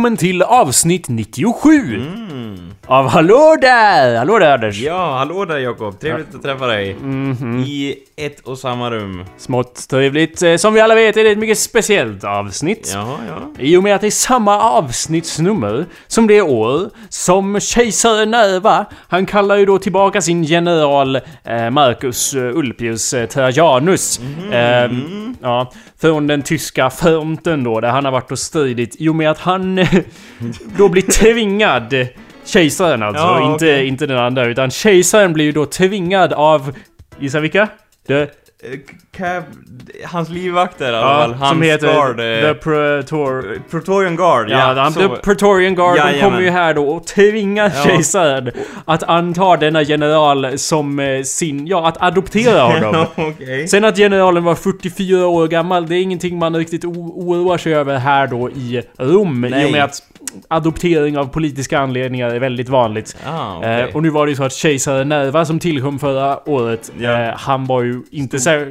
Välkommen till avsnitt 97! Mm. Av Hallå där! Hallå där Anders! Ja, hallå där Jakob. Trevligt att träffa dig. Mhm. I ett och samma rum. Smått trevligt. Eh, Som vi alla vet är det ett mycket speciellt avsnitt. Jaha, ja. I och med att det är samma avsnittsnummer som det år som kejsare Nerva, han kallar ju då tillbaka sin general eh, Marcus eh, Ulpius Trajanus. Eh, ja, från den tyska fronten då, där han har varit och stridit. I och med att han då blir tvingad Kejsaren alltså, Ja, inte, okej. inte den andra. Utan kejsaren blir ju då tvingad av... Gissa vilka? The, Eh, Cab... Hans livvakter i alla fall. ja, Hans som heter guard. eh, The Praetor... Praetorian Guard, Ja, ja. The Praetorian Guard, de Jajamän. kommer ju här då och tvingar Ja. kejsaren att anta denna general som eh, sin... Ja, att adoptera honom. Okej. Sen att generalen var 44 år gammal, det är ingenting man riktigt oroar sig över här då i Rom. I och Nej. med att adoptering av politiska anledningar är väldigt vanligt. Ah, okej. Eh, och nu var det ju så att kejsare Nerva som tillkom förra året, eh, han var ju inte så...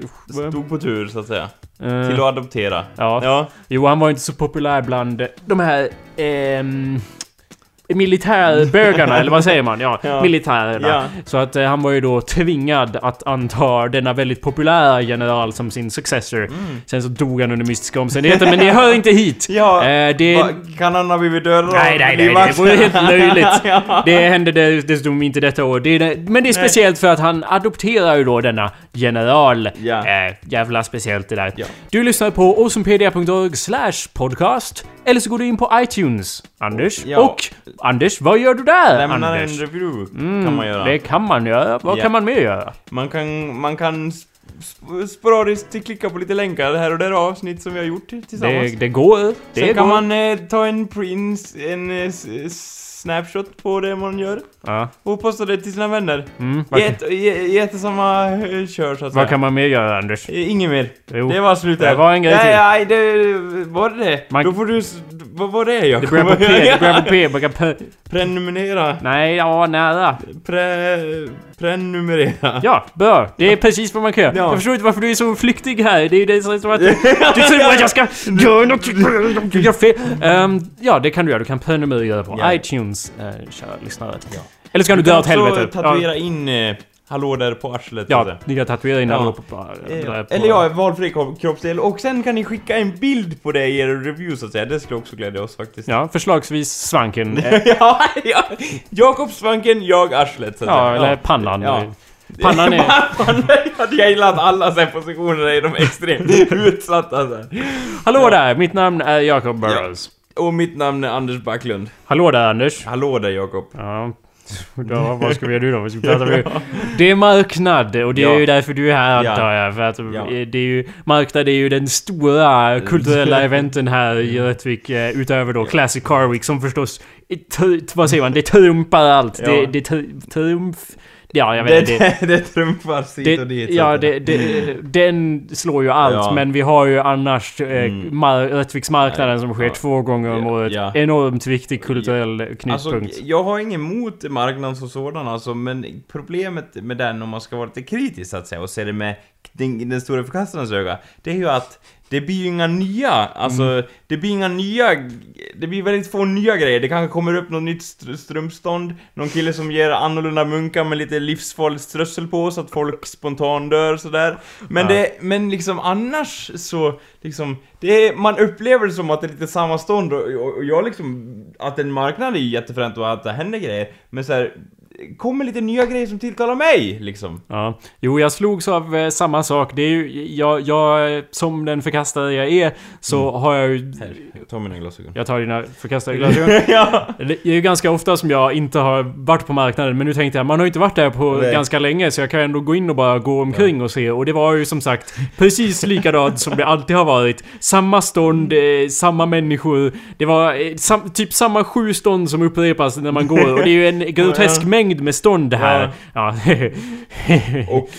Stod på tur, så att säga. Eh, Till att adoptera. ja. Ja. Jo, han var inte så populär bland de här... ehm, militärbögarna, eller vad säger man? Ja, Ja. militärerna. Ja. Så att eh, han var ju då tvingad att anta denna väldigt populära general som sin successor. Mm. Sen så dog han under mystiska omständigheter, men det hör inte hit! Ja, Eh, det... va, kan han ha blivit dödad av Nej, nej, nej, det vore helt löjligt. ja. Det hände dess- dessutom inte detta år. Det är, men det är speciellt för att han adopterar ju då denna general. Ja. Eh, jävla speciellt det där. Ja. Du lyssnar på awesomepedia.org slash podcast. Eller så går du in på iTunes, Anders. Ja. Och Anders, vad gör du där, Lämnar en Anders? review, Mm, kan man göra. Det kan man göra. Vad Ja. kan man mer göra? Man kan, man kan sp- sp- sporadiskt klicka på lite länkar här och där avsnitt som vi har gjort tillsammans. Det, det går. Det Sen går. kan man eh, ta en print, en eh, snapshot på det man gör Ja. och posta det till sina vänner. Mm. I ett, i, i ett och samma kör så att säga. vad kan man mer göra, Anders? Eh, Inget mer. Jo. Det var slut Det var en grej nej, till. Nej, det var det. Man- Då får du... Vad var det jag Det börjar på P. Det börjar på P. Prenumerera. Nej, ja, nära. Pre... Prenumerera. Ja, bra. Det är precis vad man kan göra. Ja. Jag förstår inte varför du är så flyktig här. Det är ju det som att... Du tror att jag ska göra något... Göra fel. Ehm, ja, det kan du göra. Du kan prenumerera på Ja. iTunes, uh, kära lyssnare. Ja. Eller så kan du, Du dö kan åt också helvete. tatuera in eh, hallå där på arslet. Ja, säga. ni kan tatuera in Ja. hallå på, på, Eh, på... Eller ja, valfri kropp- kroppsdel. Och sen kan ni skicka en bild på det i er review så att säga. Det skulle också glädja oss faktiskt. Ja, förslagsvis svanken. Ja, ja. Jakob Svanken, jag arslet så att Ja, säga. eller pannan. Ja. Pannan är... Pannan. Jag gillar att alla så här positioner är de extremt utsatta så här. Hallå där! Mitt namn är Jacob Burrows. Och mitt namn är Anders Backlund. Hallå där Anders. Hallå där Jakob. Ja. Då, vad ska vi göra nu då? Vad ska vi prata med? Det är marknad och det är Ja. ju därför du är här Ja. antar jag. För att Ja. det är ju, marknad är ju den stora kulturella eventen här i Rättvik eh, utöver då Classic Car Week som förstås, vad säger man, det trumpar allt. Ja. Det, det tr- trumf... Ja, jag vet Det, det, det trumfar hit och dit. ja, det, det, den slår ju allt, Ja. men vi har ju annars eh, Mm. mar- Rättviksmarknaden som sker ja. två gånger om Ja, året. ja. Enormt viktig kulturell knutpunkt. Alltså, jag har ingen emot marknaden som sådan alltså, men problemet med den om man ska vara lite kritisk så att säga och se det med den, den stora förkastarens öga, det är ju att det blir ju inga nya, alltså Mm. det blir inga nya, det blir väldigt få nya grejer. Det kanske kommer upp något nytt str- strumpstånd, någon kille som ger annorlunda munkar med lite livsfarligt strössel på så att folk spontant dör sådär. Men Ja. det, men liksom annars så, liksom, det är, man upplever det som att det är lite samma stånd och, och, och jag liksom, att en marknad är ju jättefränt och att det händer grejer, men så här, kommer lite nya grejer som tilltalar mig, liksom. Ja, jo jag slogs av eh, samma sak. Det är ju, jag, jag, som den förkastare jag är, så har jag ju... Här, ta mina glasögon. Jag tar dina förkastade glasögon. ja. Det är ju ganska ofta som jag inte har varit på marknaden, men nu tänkte jag, man har ju inte varit där på Nej. ganska länge, så jag kan ändå gå in och bara gå omkring och se. Och det var ju som sagt precis likadant som det alltid har varit. Samma stånd, eh, samma människor. Det var eh, sam, typ samma sju stånd som upprepas när man går. Och det är ju en grotesk Ja. Mängd med stånd här. Ja. Och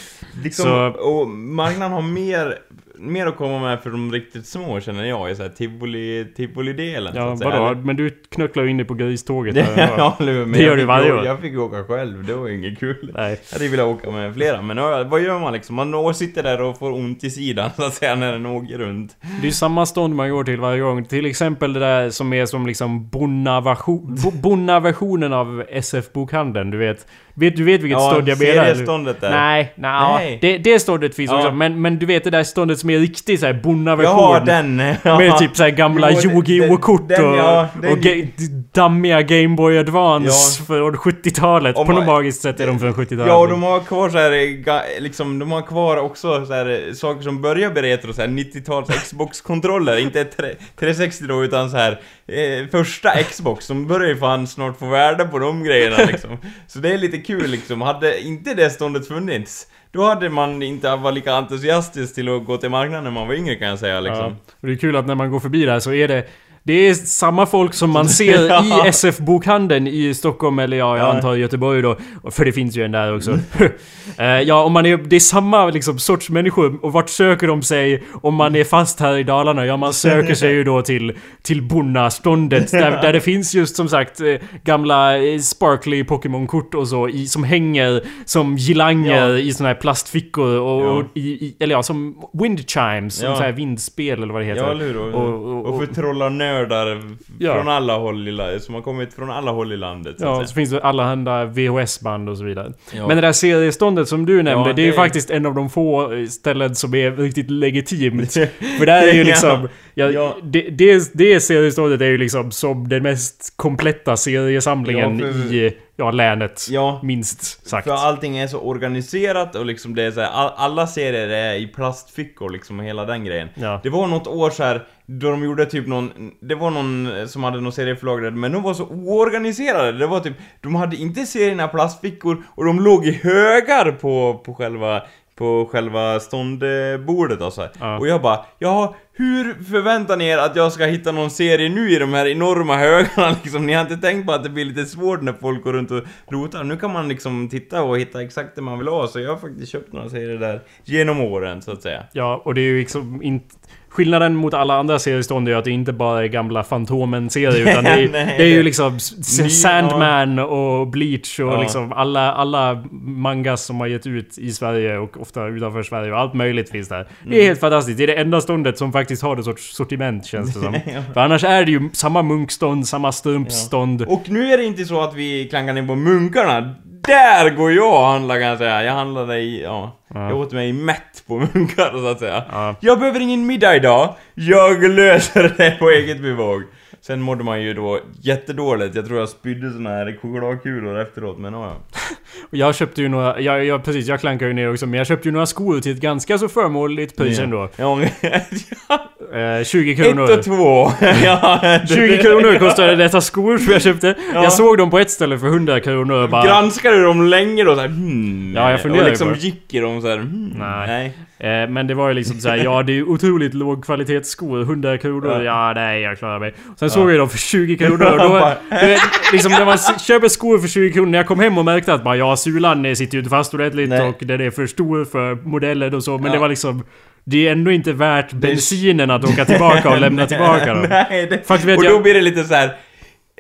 liksom, Så- och marknaden har mer mer att komma med för de riktigt små känner jag i så här tivoli, tivoli-delen. så Ja, säga. vadå? Men du knucklar ju in dig på griståget. Ja? Men Det gör du varje år. Jag fick åka själv, det var inget kul. Nej. Jag hade velat åka med flera, men vad gör man liksom? Man sitter där och får ont i sidan så att säga när den åker runt. Det är samma stånd man går till varje gång. Till exempel det där som är som liksom Bonna-version- Bo- Bonna-versionen av SF-bokhandeln, du vet. Vet. Du vet vilket stånd jag menar? eller? serieståndet där. Nej, nej. Nej. Det, det ståndet finns Ja. också. Men, men du vet det där ståndet som är riktigt såhär Bonna-version. Jaha, den! Ja. Med typ såhär gamla Yu-Gi-Oh-kort och, ja, den- och ga- dammiga Game Boy Advance Ja. från 70-talet. Om På något magiskt sätt är de från 70-talet. Ja, och de har kvar så här, ga- liksom, de har kvar också så här, saker som börjar bli retro, så här 90-tals Xbox-kontroller, inte tre- 360 då, utan så här eh, första Xbox, de börjar ju fan snart få värde på de grejerna liksom. Så det är lite kul liksom, hade inte det ståndet funnits, då hade man inte varit lika entusiastisk till att gå till marknaden när man var yngre kan jag säga liksom. Ja. Och det är kul att när man går förbi där så är det det är samma folk som man ser Ja. i SF-bokhandeln i Stockholm eller ja, jag Ja. antar Göteborg då. För det finns ju en där också. Eh, ja, om man är, det är samma liksom, sorts människor. Och vart söker de sig om man är fast här i Dalarna? Ja, man söker sig ju då till, till Bonna-ståndet. Där, där det finns just som sagt eh, gamla eh, sparkly Pokémon-kort och så i, som hänger som girlanger Ja. i såna här plastfickor och, och i, i, eller ja, som wind chimes, som så här vindspel eller vad det heter. Ja, eller hur? Och, Och- och- och, och- förtrollarnördar Ja. från alla håll i landet, som har kommit från alla håll i landet så Ja, så finns det allehanda VHS-band och så vidare. Ja. Men det där serieståndet som du nämnde, Ja, det är ju det- faktiskt en av de få ställen som är riktigt legitimt. För där är ju liksom... Ja, Ja. Det, det, det serieståndet är ju liksom som den mest kompletta seriesamlingen Ja, för- i ja, länet. Ja, Minst sagt. För allting är så organiserat och liksom det är så här, all, alla serier är i plastfickor liksom och hela den grejen. Ja. Det var något år så här då de gjorde typ någon, det var någon som hade någon serieförlag där, men de var så oorganiserade. Det var typ, de hade inte serierna i plastfickor och de låg i högar på, på själva på själva ståndbordet alltså. Ja. Och jag bara, ja, hur förväntar ni er att jag ska hitta någon serie nu i de här enorma högarna liksom? Ni har inte tänkt på att det blir lite svårt när folk går runt och rotar. Nu kan man liksom titta och hitta exakt det man vill ha, så jag har faktiskt köpt några serier där genom åren, så att säga. Ja, och det är ju liksom inte... Skillnaden mot alla andra seriestånd är att det inte bara är gamla Fantomen-serier utan det är, Nej, det är ju liksom Sandman och Bleach och Ja. liksom alla, alla mangas som har gett ut i Sverige och ofta utanför Sverige och allt möjligt finns där. Det Mm. är helt fantastiskt. Det är det enda ståndet som faktiskt har det sorts sortiment känns det som. För annars är det ju samma munkstånd, samma strumpstånd. Och nu är det inte så att vi klankar ner på munkarna. Där går jag och handlar kan jag säga. Jag handlade i, ja, jag åt mig mätt på munkar så att säga. Ja. Jag behöver ingen middag idag. Jag löser det på eget bevåg. Sen mådde man ju då jättedåligt. Jag tror jag spydde såna här chokladkulor efteråt, men ja. Och jag köpte ju några, jag, jag, precis, jag klankar ju ner också, men jag köpte ju några skor till ett ganska så förmånligt pris ändå. Ja, Eh, 20 ett kronor. och två. ja, det- 20 kronor kostade dessa skor som jag köpte. Ja. Jag såg dem på ett ställe för 100 kronor och bara... Granskade du dem länge då såhär hmm, Ja, jag funderade Och liksom på det. gick i dem såhär hmm, Nej. Eh, men det var ju liksom såhär, ja det är ju otroligt lågkvalitetsskor, 100 kronor, ja, nej jag klarar mig. Sen såg jag dem för 20 kronor och då... Du vet, liksom när man köper skor för 20 kronor, när jag kom hem och märkte att bara ja, sulan eh, sitter ju inte fast ordentligt Nej. och den är för stor för modellen och så, men Ja. det var liksom... Det är ändå inte värt bensinen att åka tillbaka och lämna tillbaka dem. Nej, det, vet och då blir det lite så här.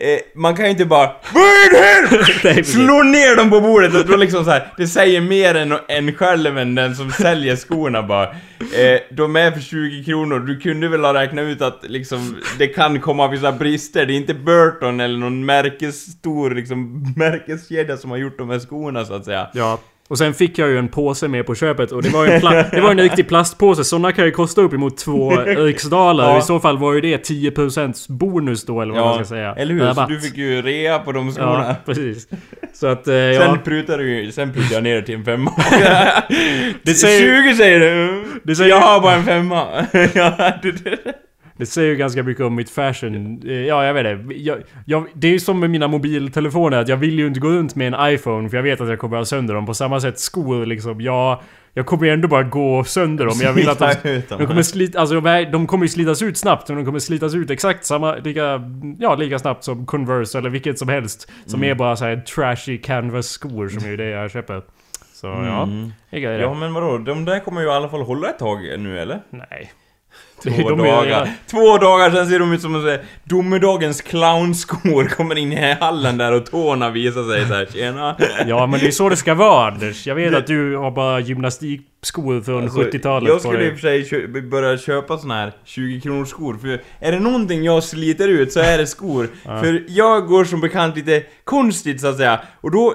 Eh, man kan ju inte bara? Nej. Slå ner dem på bordet och då liksom så här. Det säger mer än, än själv än den som säljer skorna bara eh, De är för 20 kronor, du kunde väl ha räknat ut att liksom Det kan komma vissa brister, det är inte Burton eller någon märkesstor liksom Märkeskedja som har gjort de här skorna så att säga Ja. Och sen fick jag ju en påse med på köpet och det var ju en, pla- det var en riktig plastpåse. Sådana kan ju kosta uppemot två riksdaler. Ja. I så fall var ju det 10% bonus då eller vad man ska säga. eller hur? Så du fick ju rea på de skorna Ja, precis. Så att, eh, Sen ja. prutade du sen prutade jag ner det till en femma. Det säger- 20 säger du! Det säger- Jag har bara en femma. Det säger ju ganska mycket om mitt fashion. Eh, Ja, jag vet det. Jag, jag, det är ju som med mina mobiltelefoner, att jag vill ju inte gå runt med en iPhone för jag vet att jag kommer att ha sönder dem. På samma sätt skor liksom. Jag, jag kommer ju ändå bara gå sönder dem. Jag vill att de, Slita de kommer slit, alltså, de- de kommer ju slitas ut snabbt, men de kommer slitas ut exakt samma, lika, ja, lika snabbt som Converse eller vilket som helst. Som Mm. är bara så här trashy canvas skor som är ju det jag köper. Så ja, det. Ja men vadå, de där kommer ju i alla fall hålla ett tag nu eller? Nej. Två De är- dagar. Två dagar sen ser de ut som en domedagens clownskor kommer in i hallen där och tårna visar sig såhär, tjena. Ja men det är så det ska vara Anders. Jag vet att du har bara gymnastikskor från Alltså, 70-talet Jag skulle i och för sig börja köpa såna här 20 kronors skor för är det någonting jag sliter ut så är det skor. För jag går som bekant lite konstigt så att säga. Och då,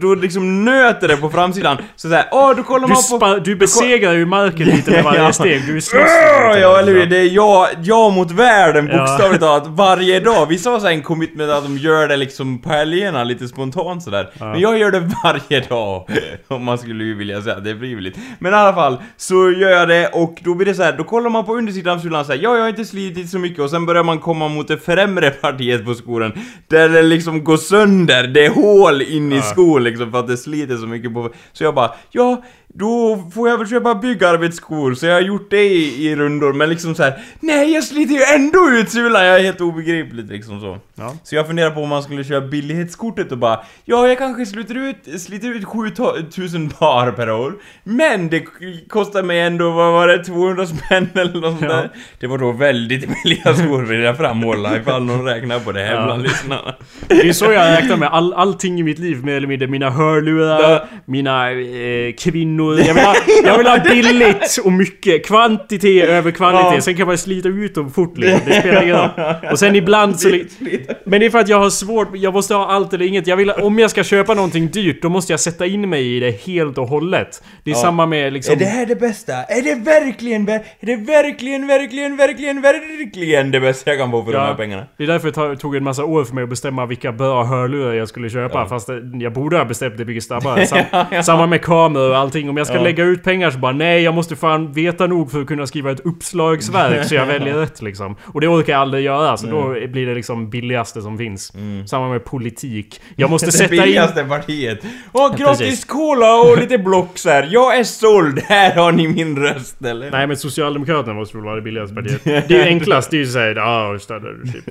då liksom nöter det på framsidan. Så såhär, åh då kollar Du, man på... du besegrar ju marken lite med varje steg. Du slåss Ja, lite, ja eller hur? Det är jag, jag mot världen bokstavligt talat varje dag. Vissa har sen kommit med att de gör det liksom på helgerna lite spontant sådär. Men jag gör det varje dag. Om man skulle vilja säga att det är frivilligt. Men i alla fall, så gör jag det och då blir det så här. då kollar man på undersidan av sulan såhär, ja jag har inte slitit så mycket och sen börjar man komma mot det främre partiet på skolan. Där det liksom går sönder, det är hål in i skon liksom för att det sliter så mycket på... Så jag bara, ja då får jag väl köpa byggarbetsskor, så jag har gjort det i, i rundor, men liksom så här. Nej jag sliter ju ändå ut sulan, jag är helt obegripligt liksom så. Ja. Så jag funderar på om man skulle köra billighetskortet och bara, ja jag kanske sliter ut, sliter ut 7000 par per år, men det kostar mig ändå, vad var det, 200 spänn eller något Ja. där. Det var då väldigt billiga skor vill jag framhålla, ifall någon räknar på det här Ja. bland lyssnarna. Det är så jag räknar med all, allting i mitt liv mer eller mindre. Mina hörlurar, mina eh, kvinnor. Jag vill, ha, jag vill ha billigt och mycket. Kvantitet över kvalitet. Ja. Sen kan man slita ut dem fort liksom. Det spelar ingen roll. Och sen ibland så... Men det är för att jag har svårt, jag måste ha allt eller inget. Jag vill, om jag ska köpa någonting dyrt, då måste jag sätta in mig i det helt och hållet. Det är Ja. samma med liksom... Är det här det bästa? Är det verkligen, ver- är det verkligen, verkligen, verkligen, verkligen det bästa jag kan få för de här pengarna? Det är därför det tog en massa år för mig att bestämma vilka bra hörlurar jag skulle köpa. Fast det, jag borde ha bestämt det mycket snabbare. Sam, Ja, ja. Samma med kameror och allting. Om jag ska Ja. lägga ut pengar så bara nej, jag måste fan veta nog för att kunna skriva ett uppslagsverk så jag väljer rätt liksom. Och det orkar jag aldrig göra, så då Mm. blir det liksom billigaste som finns. Samma med politik. Jag måste Det sätta in... billigaste partiet. Åh, gratis cola och lite blocks här. Jag är såld, här har ni min röst eller? Nej men Socialdemokraterna måste väl vara det billigaste partiet. Det är ju enklast, det är ju såhär ja, dictatorship.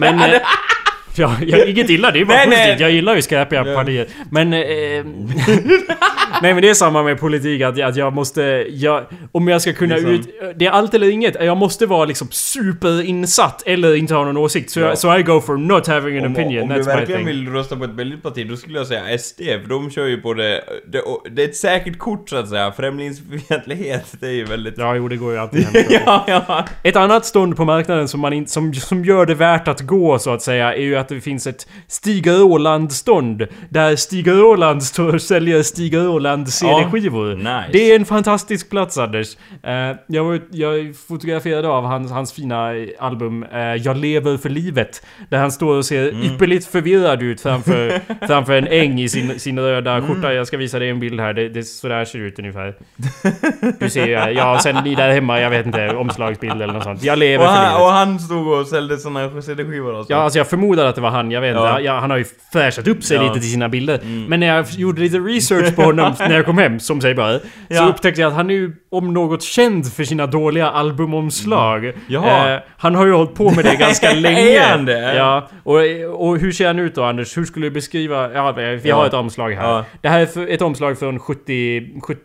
Men... Ja, jag, inget illa, det är bara Nej, nej. positivt. Jag gillar ju skräpiga partier. Men... Eh, nej men det är samma med politik, att, att jag måste... Jag, om jag ska kunna Liksom. ut... Det är allt eller inget. Jag måste vara liksom superinsatt eller inte ha någon åsikt. Så, Ja. jag, så I go for not having an Om, opinion. om du That's my verkligen vill rösta på ett billigt parti, då skulle jag säga SD, för de kör ju på det... Det, det är ett säkert kort så att säga. Främlingsfientlighet, det är ju väldigt... Ja, jo det går ju alltid hem. ja, ja. Ett annat stånd på marknaden som, man in, som, som gör det värt att gå så att säga är ju att det finns ett Stig Åland-stånd. Där Stig Åland står och säljer Stig Åland CD-skivor. nice. Det är en fantastisk plats Anders. Eh, jag, var, jag fotograferade av hans, hans fina album eh, Jag lever för livet. Där han står och ser Mm. ypperligt förvirrad ut framför, framför en äng i sin, sin röda Mm. skjorta. Jag ska visa dig en bild här. Det, det, så där ser det ut ungefär. Du ser ju, ja sen ni där hemma, jag vet inte, omslagsbild eller något sånt. Jag lever Och för han, livet. och han stod och sålde såna CD-skivor och så. Ja, alltså jag förmodar att det var han, jag vet inte. Ja. Han har ju fräschat upp sig Ja. Mm. lite till sina bilder. Men när jag gjorde lite research på honom när jag kom hem, som sig bara, så Ja. upptäckte jag att han är ju om något känd för sina dåliga albumomslag. Mm. Eh, han har ju hållit på med det ganska Är länge. han det? Ja. Och, och hur ser han ut då Anders? Hur skulle du beskriva... Ja, vi har ett omslag här. Det här är ett omslag från 70... 70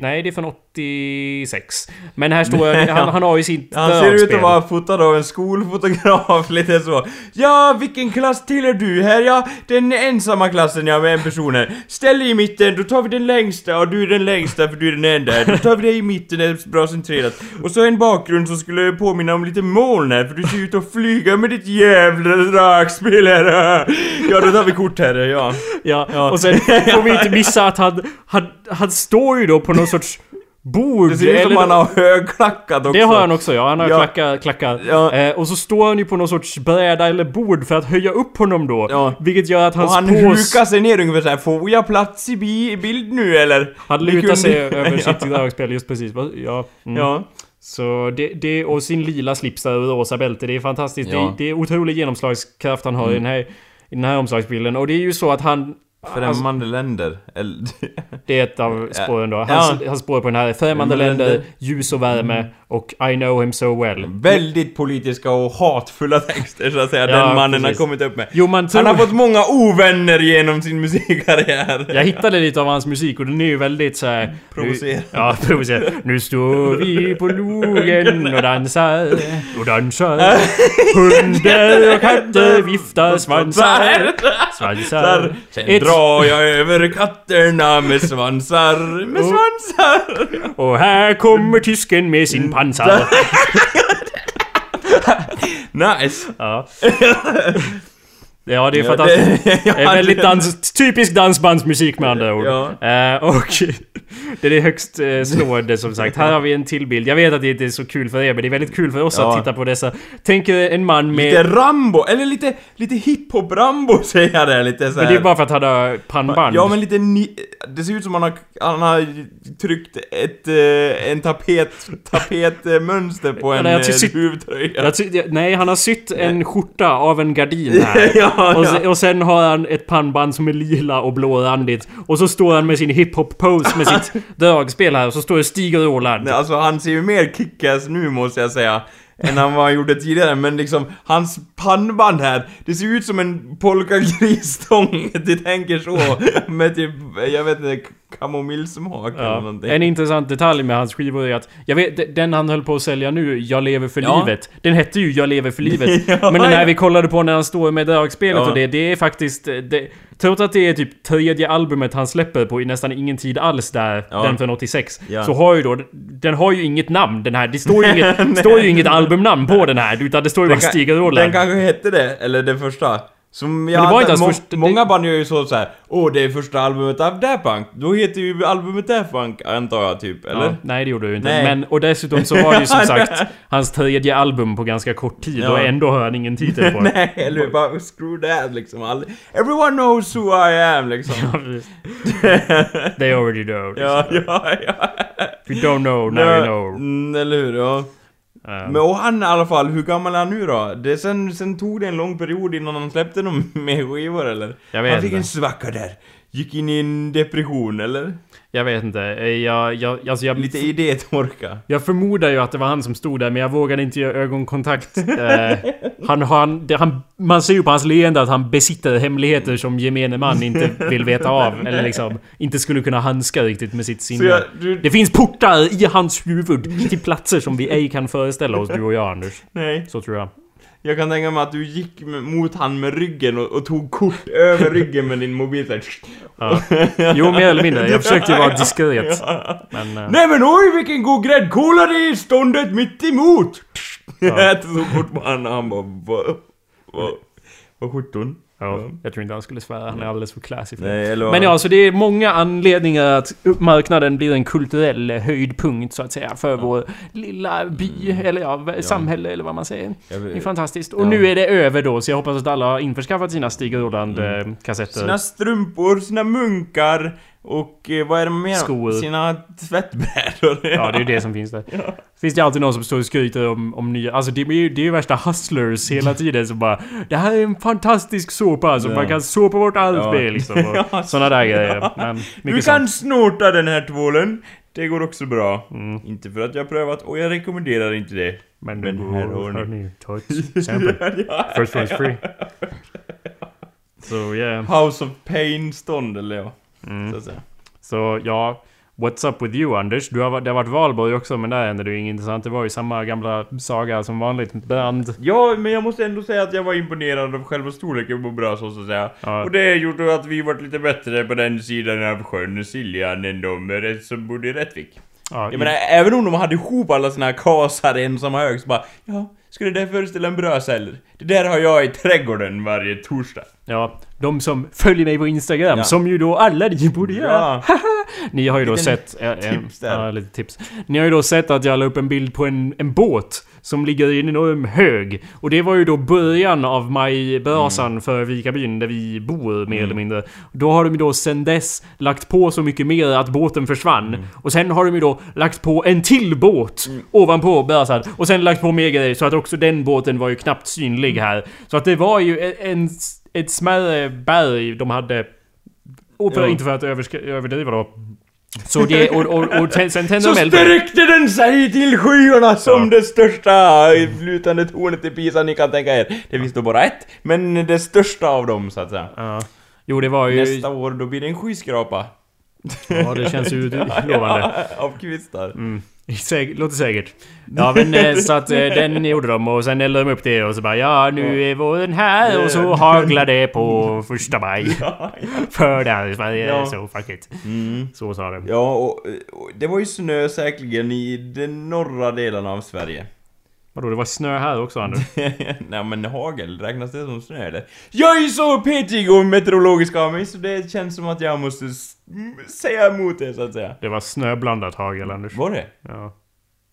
nej, det är från 86. Men här står han, han, han har ju sitt Han ser ut att vara fotad av en skolfotograf, lite så. Ja, vilken klass tillhör du här? Ja, den ensamma klassen ja, med en person här. Ställ dig i mitten, då tar vi den längsta och du är den längsta för du är den enda här. Då tar vi dig i mitten, det är bra centrerat. Och så en bakgrund som skulle påminna om lite moln här, för du ser ut att flyga med ditt jävla dragspel här. Ja, då tar vi kort här, ja. Ja, Ja. och sen får vi inte missa att han, han, han står ju då på någon sorts bord. Det ser ut som eller- han har högklackat också. det har han också ja, han har Ja. klackar, klackar. Ja. Eh, och så står han ju på någon sorts bräda eller bord för att höja upp honom då. Ja. Vilket gör att Och hans han pås... hukar sig ner ungefär såhär, får jag plats i bi- bild nu eller? Han lutar kunde- sig över sitt dragspel just precis. Ja. Mm. Ja. Så det, det och sin lila slips där och rosa bälte, det är fantastiskt. Ja. Det, det är otrolig genomslagskraft han har Mm. i, den här, i den här omslagsbilden. Och det är ju så att han Främmande länder. Eller, Det är ett av spåren då. Hans, hans spår på den här är Främmande länder, ljus och värme och I know him so well. väldigt politiska och hatfulla texter så att säga, Ja, den mannen precis. har kommit upp med. Jo, man tror... Han har fått många ovänner genom sin musikkarriär. Jag hittade lite av hans musik och den är ju väldigt så här. Provocerande. Nu, ja, provocerande. Nu står vi på logen och dansar och dansar. Hundar och katter viftar svansar. Svansar. Där. Drar jag över katterna med svansar, med svansar. och här kommer tysken med sin pansar. Nice. Ja. Ja, det är Ja, fantastiskt. det- Det ja, väldigt dans, typisk dansbandsmusik med andra ord. Ja. Eh, och det är högst eh, slående som sagt. Här har vi en till bild. Jag vet att det inte är så kul för er, men det är väldigt kul för oss Ja. att titta på dessa. Tänk en man med... Lite Rambo, eller lite, lite hiphop-Rambo säger jag där, lite så men här. det är bara för att han har pannband. Ja men lite ni... Det ser ut som han har, han har tryckt ett, eh, en tapet, tapetmönster på en Nej, eh, tycker sy- huvudtröja. Nej, han har sytt en skjorta av en gardin här. Ja, Och, ja. se, och sen har han ett pannband som är lila och blårandigt. Och så står han med sin hiphop-pose med sitt dragspel här. Och så står det Stig Roland. Alltså han ser ju mer kickass nu måste jag säga. Än han var gjorde tidigare, men liksom hans pannband här, det ser ut som en polkagrisstång, du tänker så. Med typ, jag vet inte, kamomillsmak eller Ja. någonting. En intressant detalj med hans skivor är att Jag vet, den han höll på att sälja nu, Jag lever för Ja. livet Den hette ju Jag lever för livet Ja, Men den här vi kollade på när han står med dragspelet och det Det är faktiskt eh, det, Trots att det är typ tredje albumet han släpper på i nästan ingen tid alls där. Den från 86 Ja. Så har ju då Den har ju inget namn den här Det står ju inget, står ju inget albumnamn på den här Utan det står ju bara Stig och Den Roland kanske hette det, eller det första. Som jag det var antar- inte hans må- första- Många band gör ju så såhär, åh det är första albumet av Daft Punk. Då heter ju albumet Daft Punk, antar jag typ, eller? Ja, nej det gjorde du inte. Nej. Men, och dessutom så var det ju som sagt hans tredje album på ganska kort tid Ja. och ändå har han ingen titel på det. Nej, eller bara screw that liksom. All, everyone knows who I am liksom. Ja. They already know. ja, ja, ja. If you don't know, now you know. Mm, eller hur, ja. Men och han i alla fall, hur gammal är han nu då? Det, sen, sen tog det en lång period innan han släppte någon mer skivor eller? Jag vet han fick inte. en svacka där. Gick in i en depression eller? Jag vet inte. Eh, Jag, jag, alltså jag, Lite idétorka. jag förmodar ju att det var han som stod där men jag vågade inte göra ögonkontakt. Eh, han, han, det, han, man ser ju på hans leende att han besitter hemligheter som gemene man inte vill veta av. Eller liksom inte skulle kunna handska riktigt med sitt sinne. jag, du, Det finns portar i hans huvud till platser som vi ej kan föreställa oss, du och jag Anders. nej. Så tror jag. Jag kan tänka mig att du gick mot han med ryggen och, och tog kort över ryggen med din mobil så. Ja. Jo, mer eller mindre. Jag försökte ju vara diskret. Ja. Men... eh, Nej men oj vilken god gräddkola det är i ståndet mitt emot! Ja. Jag tog kort på honom och han bara vad sjutton? Ja, jag tror inte han skulle svära. Han är alldeles för classy för det. Nej eller Men ja, så det är många anledningar att marknaden blir en kulturell höjdpunkt så att säga för vår lilla by, eller ja, samhälle eller vad man säger. Vet- Det är fantastiskt. Och Ja. nu är det över då, så jag hoppas att alla har införskaffat sina Stig Roland-kassetter. Sina strumpor, sina munkar och eh, vad är det mer? Skor. Sina tvättbrädor. Ja, det är ju det som finns där. Finns det alltid någon som står och skryter om, om nya... Alltså det är ju det är ju värsta hustlers hela tiden som bara Det här är en fantastisk såpa alltså, Ja. man kan såpa bort allt Ja. med liksom. Och Ja, såna där grejer. Men Du kan sånt. snorta den här tvålen. Det går också bra. Mm. Inte för att jag har prövat och jag rekommenderar inte det. Men, Men det här har ni. Ta ett sample. First one's free. Så yeah. House of Pain-stånd eller ja. Mm. Så. Så ja, What's up with you Anders? Du har, det har varit valborg också men där hände det ju inget intressant. Det var ju samma gamla saga som vanligt. Brand. Ja, men jag måste ändå säga att jag var imponerad av själva storleken på bröst så att säga. Ja. Och det gjorde att vi varit lite bättre på den sidan av sjön Siljan än de som bodde i Rättvik. Ja, Jag menar, även om de hade ihop alla sina kasar i en samma hög så bara Ja, skulle det föreställa en brödceller? Det där har jag i trädgården varje torsdag. Ja, de som följer mig på Instagram, Ja. som ju då alla ni borde göra. Ja. Ni har ju då Liten sett... eh, eh, tips där. Ja, lite tips. Ni har ju då sett att jag la upp en bild på en, en båt som ligger i en enorm hög. Och det var ju då början av majbrasan Mm. för Vikabyn där vi bor mer eller mindre. Då har de ju då sen dess lagt på så mycket mer att båten försvann. Mm. Och sen har de ju då lagt på en till båt ovanpå brasan. Och sen lagt på mer grejer så att också den båten var ju knappt synlig här. Så att det var ju en, ett smärre berg de hade för, inte för att överdriva då. Så det, och, och, och sen tänder Så de eld det. sträckte den sig till skyarna som det största lutande tornet i Pisa ni kan tänka er. Det finns då bara ett, men det största av dem så att säga. Ja. Jo, det var ju... Nästa år då blir det en skyskrapa. Ja, det känns ju lovande. Ja, av kvistar. Mm. Säkert, låter säkert. Ja men eh, så att eh, den gjorde de och sen eldade de upp det och så bara ja nu är våren här och så haglar det på första maj. Ja, ja. För det, Ja. så fuck it. Mm. Så sa de. Ja, och, och det var ju snö säkerligen i de norra delarna av Sverige. Vadå det var snö här också Anders? Nej men hagel, räknas det som snö eller? Jag är så petig och meteorologisk av mig så det känns som att jag måste säga emot det så att säga. Det var snöblandat hagel Anders. Var det? Ja.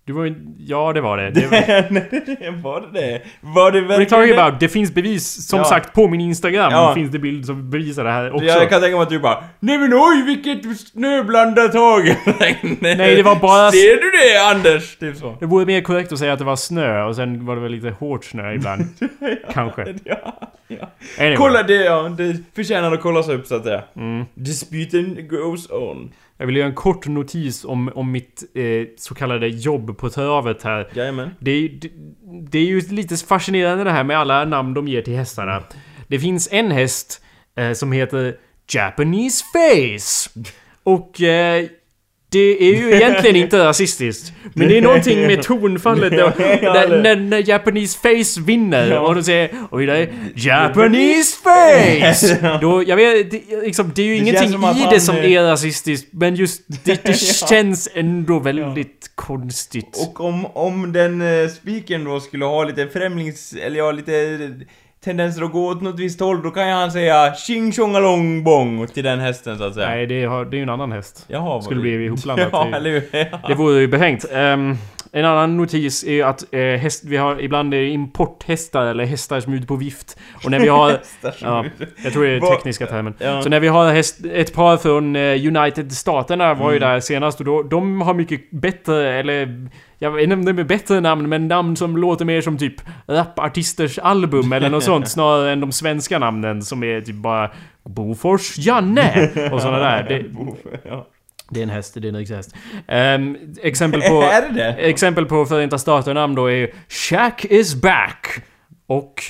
Du var ju... Ja det var det. det var, Nej, var det det? Var det verkligen talking det? about? Det finns bevis, som Ja. sagt på min Instagram Ja. finns det bild som bevisar det här också. Jag kan tänka mig att du bara Nej men oj vilket snöblandat hagel! Nej, det var bara- Ser du det Anders? Typ så. Det vore mer korrekt att säga att det var snö och sen var det väl lite hårt snö ibland. Kanske. Ja, ja. Anyway. Kolla det ja, det förtjänar att kollas upp så att säga. Mm. Disputen goes on. Jag vill göra en kort notis om, om mitt eh, så kallade jobb på travet här. Jajamän. Det, det, det är ju lite fascinerande det här med alla namn de ger till hästarna. Det finns en häst eh, som heter Japanese Face. Och eh, det är ju egentligen inte rasistiskt. Men det är någonting med tonfallet då, när, när, när Japanese Face vinner och de säger och vidare Japanese Face! Då, jag vet, det, liksom, det är ju Det ingenting i det som är- är rasistiskt men just det, det känns ändå väldigt konstigt. Och om, om den uh, speakern då skulle ha lite främlings... eller ja, lite tendenser att gå åt något visst håll, då kan ju han säga tjing tjongalong bong till den hästen så att säga. Nej, det, har, det är ju en annan häst. Jaha, Skulle bli ihopblandat. Ja, Det- eller hur? Det vore ju befängt. Ehm, en annan notis är att eh, häst, vi har ibland är det importhästar eller hästar som är ute på vift. Och när vi har... Ja, jag tror det är tekniska termen. Ja. Så när vi har häst, ett par från eh, United Staterna var ju Mm. där senast och då, de har mycket bättre, eller jag det är bättre namn, men namn som låter mer som typ rapartisters album eller något sånt snarare än de svenska namnen som är typ bara Bofors Janne och sådana där. Det, det är en häst, det är en riktig häst. Ehm, exempel på... Exempel på Förenta Staterna-namn då är Shack is back och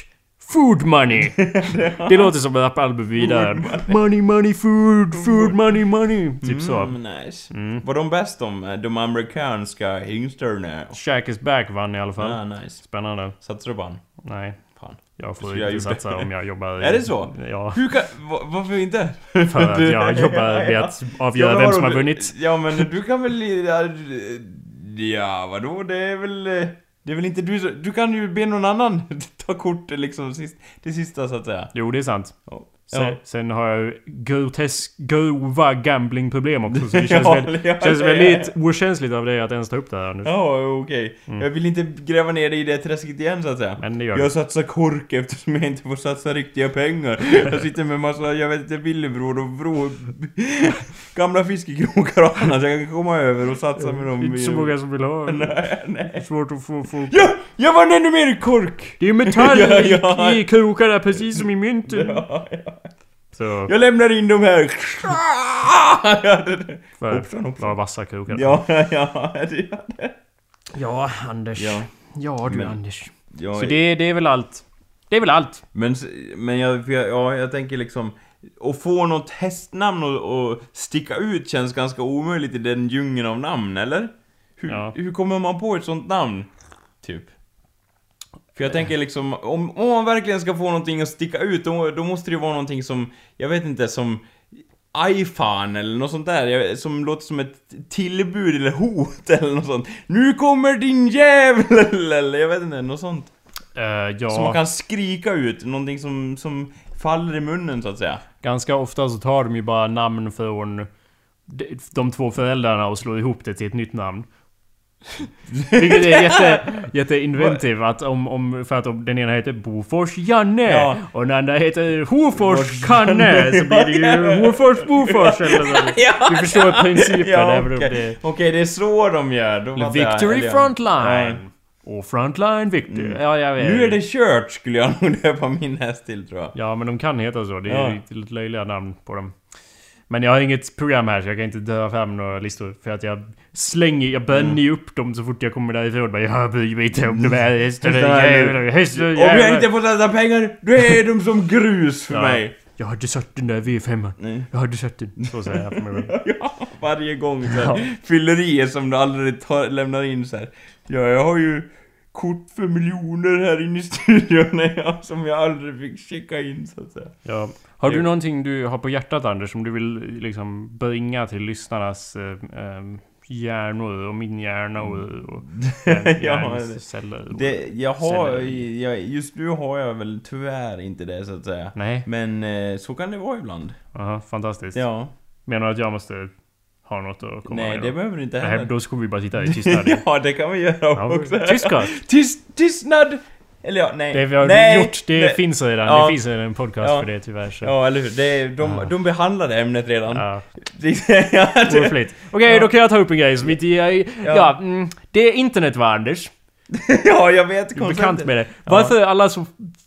Food money. det låter som ett rapalbum vidare. Money, money, food, food, money, money. Typ så. Mm, nice. Var de bäst om eh, de amerikanska hingsterna? Shack is back vann i alla fall. Ah, nice. Spännande. Satsar du på han? Nej, Fan. jag får jag inte gjort satsa om jag jobbar i... Är det så? Ja, Hur kan... va- Varför inte? för att jag jobbar med att avgöra vem som har vunnit. Ja men du kan väl... Ja, ja vadå? Det är väl... Det är väl inte du Du kan ju be någon annan ta kort liksom sist, det sista så att säga. Jo, det är sant. Ja. Sen, Ja. sen har jag grotesk, grova gamblingproblem också. Så det känns, Ja, väldigt, ja, känns väldigt okänsligt av dig att ens ta upp det här nu. Ja, okej. Jag vill inte gräva ner dig i det träsket igen så att säga. Men det gör Jag satsar kork eftersom jag inte får satsa riktiga pengar. Jag sitter med massa, jag vet inte, villebråd och vrå... Gamla fiskekrokar och annat jag kan komma över och satsa med dem. Inte så många som vill ha. Nej, nej. Svårt att få... få. Ja! Jag vann ännu mer kork! Det är metall Ja, ja. i krokarna precis som i mynten. Så... Jag lämnar in de här. För, Hoppsan, hoppsan. Vara vassa krokar. Ja, ja, det, det. Ja, Anders. Ja, Ja, du Men- Anders. ja. Så det, det är väl allt. Det är väl allt. Men, men jag, jag, ja, jag tänker liksom... Att få något hästnamn och, och sticka ut känns ganska omöjligt i den djungeln av namn, eller? Hur, Ja. hur kommer man på ett sånt namn? Typ. För jag tänker liksom, om, om man verkligen ska få någonting att sticka ut, då, då måste det ju vara någonting som, jag vet inte, som iFan eller något sånt där, som låter som ett tillbud eller hot eller något sånt. Nu kommer din jävel! Eller jag vet inte, något sånt. Eh, ja, Som man kan skrika ut, någonting som, som faller i munnen så att säga. ganska ofta så tar de ju bara namn från de två föräldrarna och slår ihop det till ett nytt namn. Vilket är jätte, jätteinventiv att om, om, för att om den ena heter Bofors Janne Ja. och den andra heter Hofors Kanne så blir det ju Hofors Bofors eller så. Du förstår principen. Ja, okej. det- Okej, det är så de gör. Jag. Victory ja. Frontline. Ja. Och Frontline Victory. Ja, jag vet. Nu är det kört skulle jag nog döpa min häst till tror jag. Ja, men de kan heta så. Det är Ja. lite löjliga namn på dem. Men jag har inget program här så jag kan inte dra fram några listor. För att jag slänger, jag bönjar upp dem så fort jag kommer därifrån. Bara, jag bryr mig inte om de här hästarna, jävlar, hästar, Om jag inte får sätta pengar, då är de som grus för Ja. mig. Jag hade satt den där V5. Nej. Jag hade satt den. Så säger jag för mig. Ja, varje gång så här, fyllerier som du aldrig tar, lämnar in så här. Ja, jag har ju kort för miljoner här inne i studion ja, som jag aldrig fick checka in så att säga. Ja. Har du någonting du har på hjärtat Anders som du vill liksom bringa till lyssnarnas eh, eh, hjärnor och min hjärna och, och Ja, hjärnceller? Det, jag har, jag, just nu har jag väl tyvärr inte det så att säga. Nej? Men eh, så kan det vara ibland. Aha, fantastiskt. Ja. Menar du att jag måste ha något att komma Nej, med? det då? behöver du inte Nej, heller. då ska vi bara sitta i tystnad. ja, det kan vi göra Ja, också. Tyskast! Tyst, tystnad! Eller ja, nej. Det vi har nej, gjort, det nej. finns redan. Ja. Det finns redan en podcast Ja. för det tyvärr. Så. Ja, eller hur? Det, de, Ja. de behandlade ämnet redan. Ja, ja. Okej, Ja. då kan jag ta upp en grej som inte... Jag, ja, Ja. mm, det är internet va, Anders? ja, jag vet Du är konceptet. bekant med det. Ja. Varför är alla så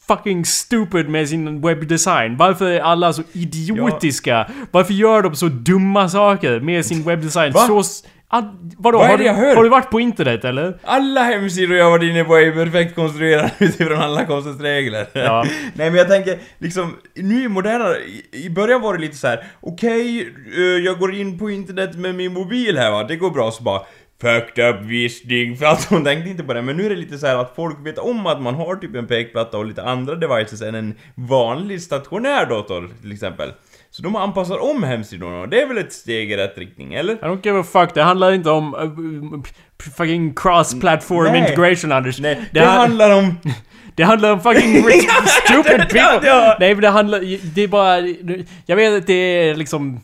fucking stupid med sin webbdesign? Varför är alla så idiotiska? Varför gör de så dumma saker med sin webbdesign? Va? Så... Ah, vadå? Vad är har, du, hör? har du varit på internet eller? Alla hemsidor jag varit inne på är perfekt konstruerade utifrån alla konstens regler. Ja. Nej men jag tänker, liksom, nu i moderna, i, början var det lite så här: okej, eh, jag går in på internet med min mobil här va, det går bra så bara Fucked up visning, för att de tänkte inte på det, men nu är det lite så här att folk vet om att man har typ en pekplatta och lite andra devices än en vanlig stationär dator till exempel. Så de anpassar om hemsidorna och det är väl ett steg i rätt riktning, eller? I don't give a fuck, det handlar inte om uh, fucking cross-platform integration Anders. Nej, det, det han- handlar om... det handlar om fucking stupid people! Nej men det handlar, det är bara, jag vet att det är liksom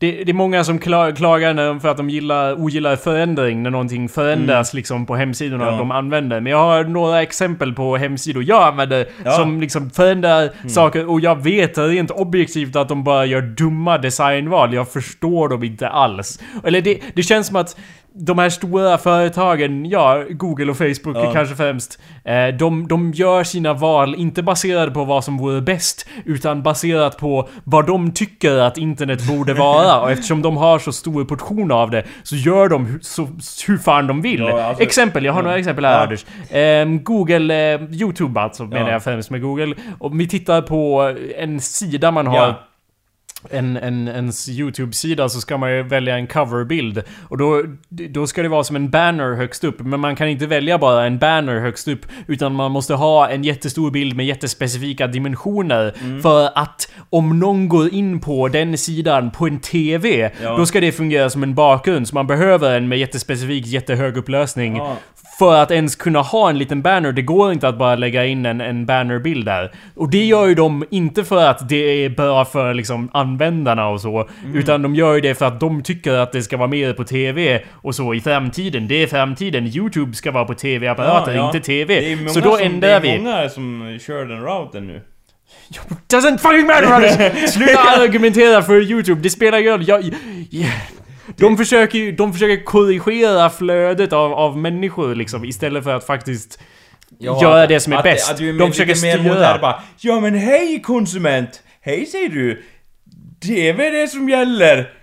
det, det är många som kla- klagar för att de gillar, ogillar förändring när någonting förändras liksom på hemsidorna Mm. Ja. de använder. Men jag har några exempel på hemsidor jag använder Ja. Mm. som liksom förändrar saker och jag vet rent objektivt att de bara gör dumma designval. Jag förstår dem inte alls. Eller det, det känns som att de här stora företagen, ja, Google och Facebook Ja. kanske främst, eh, de, de gör sina val inte baserade på vad som vore bäst, utan baserat på vad de tycker att internet borde vara. Och eftersom de har så stor portion av det, så gör de hu- så, hur fan de vill. Ja, alltså- exempel, jag har några exempel här Ja. Anders. Ehm, Google, eh, YouTube alltså, menar Ja. jag främst med Google. Om vi tittar på en sida man har Ja. En, en, ens YouTube-sida så ska man ju välja en coverbild. Och då, då ska det vara som en banner högst upp. Men man kan inte välja bara en banner högst upp. Utan man måste ha en jättestor bild med jättespecifika dimensioner. Mm. För att om någon går in på den sidan på en TV, Ja. då ska det fungera som en bakgrund. Så man behöver en med jättespecifik, jättehög upplösning. Ja. För att ens kunna ha en liten banner, det går inte att bara lägga in en, en bannerbild där. Och det gör ju de inte för att det är bra för liksom användarna och så. Mm. Utan de gör ju det för att de tycker att det ska vara mer på TV och så i framtiden. Det är framtiden. YouTube ska vara på TV-apparater, Ja, ja. inte TV. Så då ändrar det är vi. många som kör den routen nu. Doesn't fucking matter Anders! Sluta argumentera för YouTube, det spelar ingen roll. Jag, jag, de försöker ju, de försöker korrigera flödet av, av människor liksom istället för att faktiskt göra det som är att, bäst. Att är de försöker styra. bara Ja men hej konsument! Hej säger du! TV är det som gäller!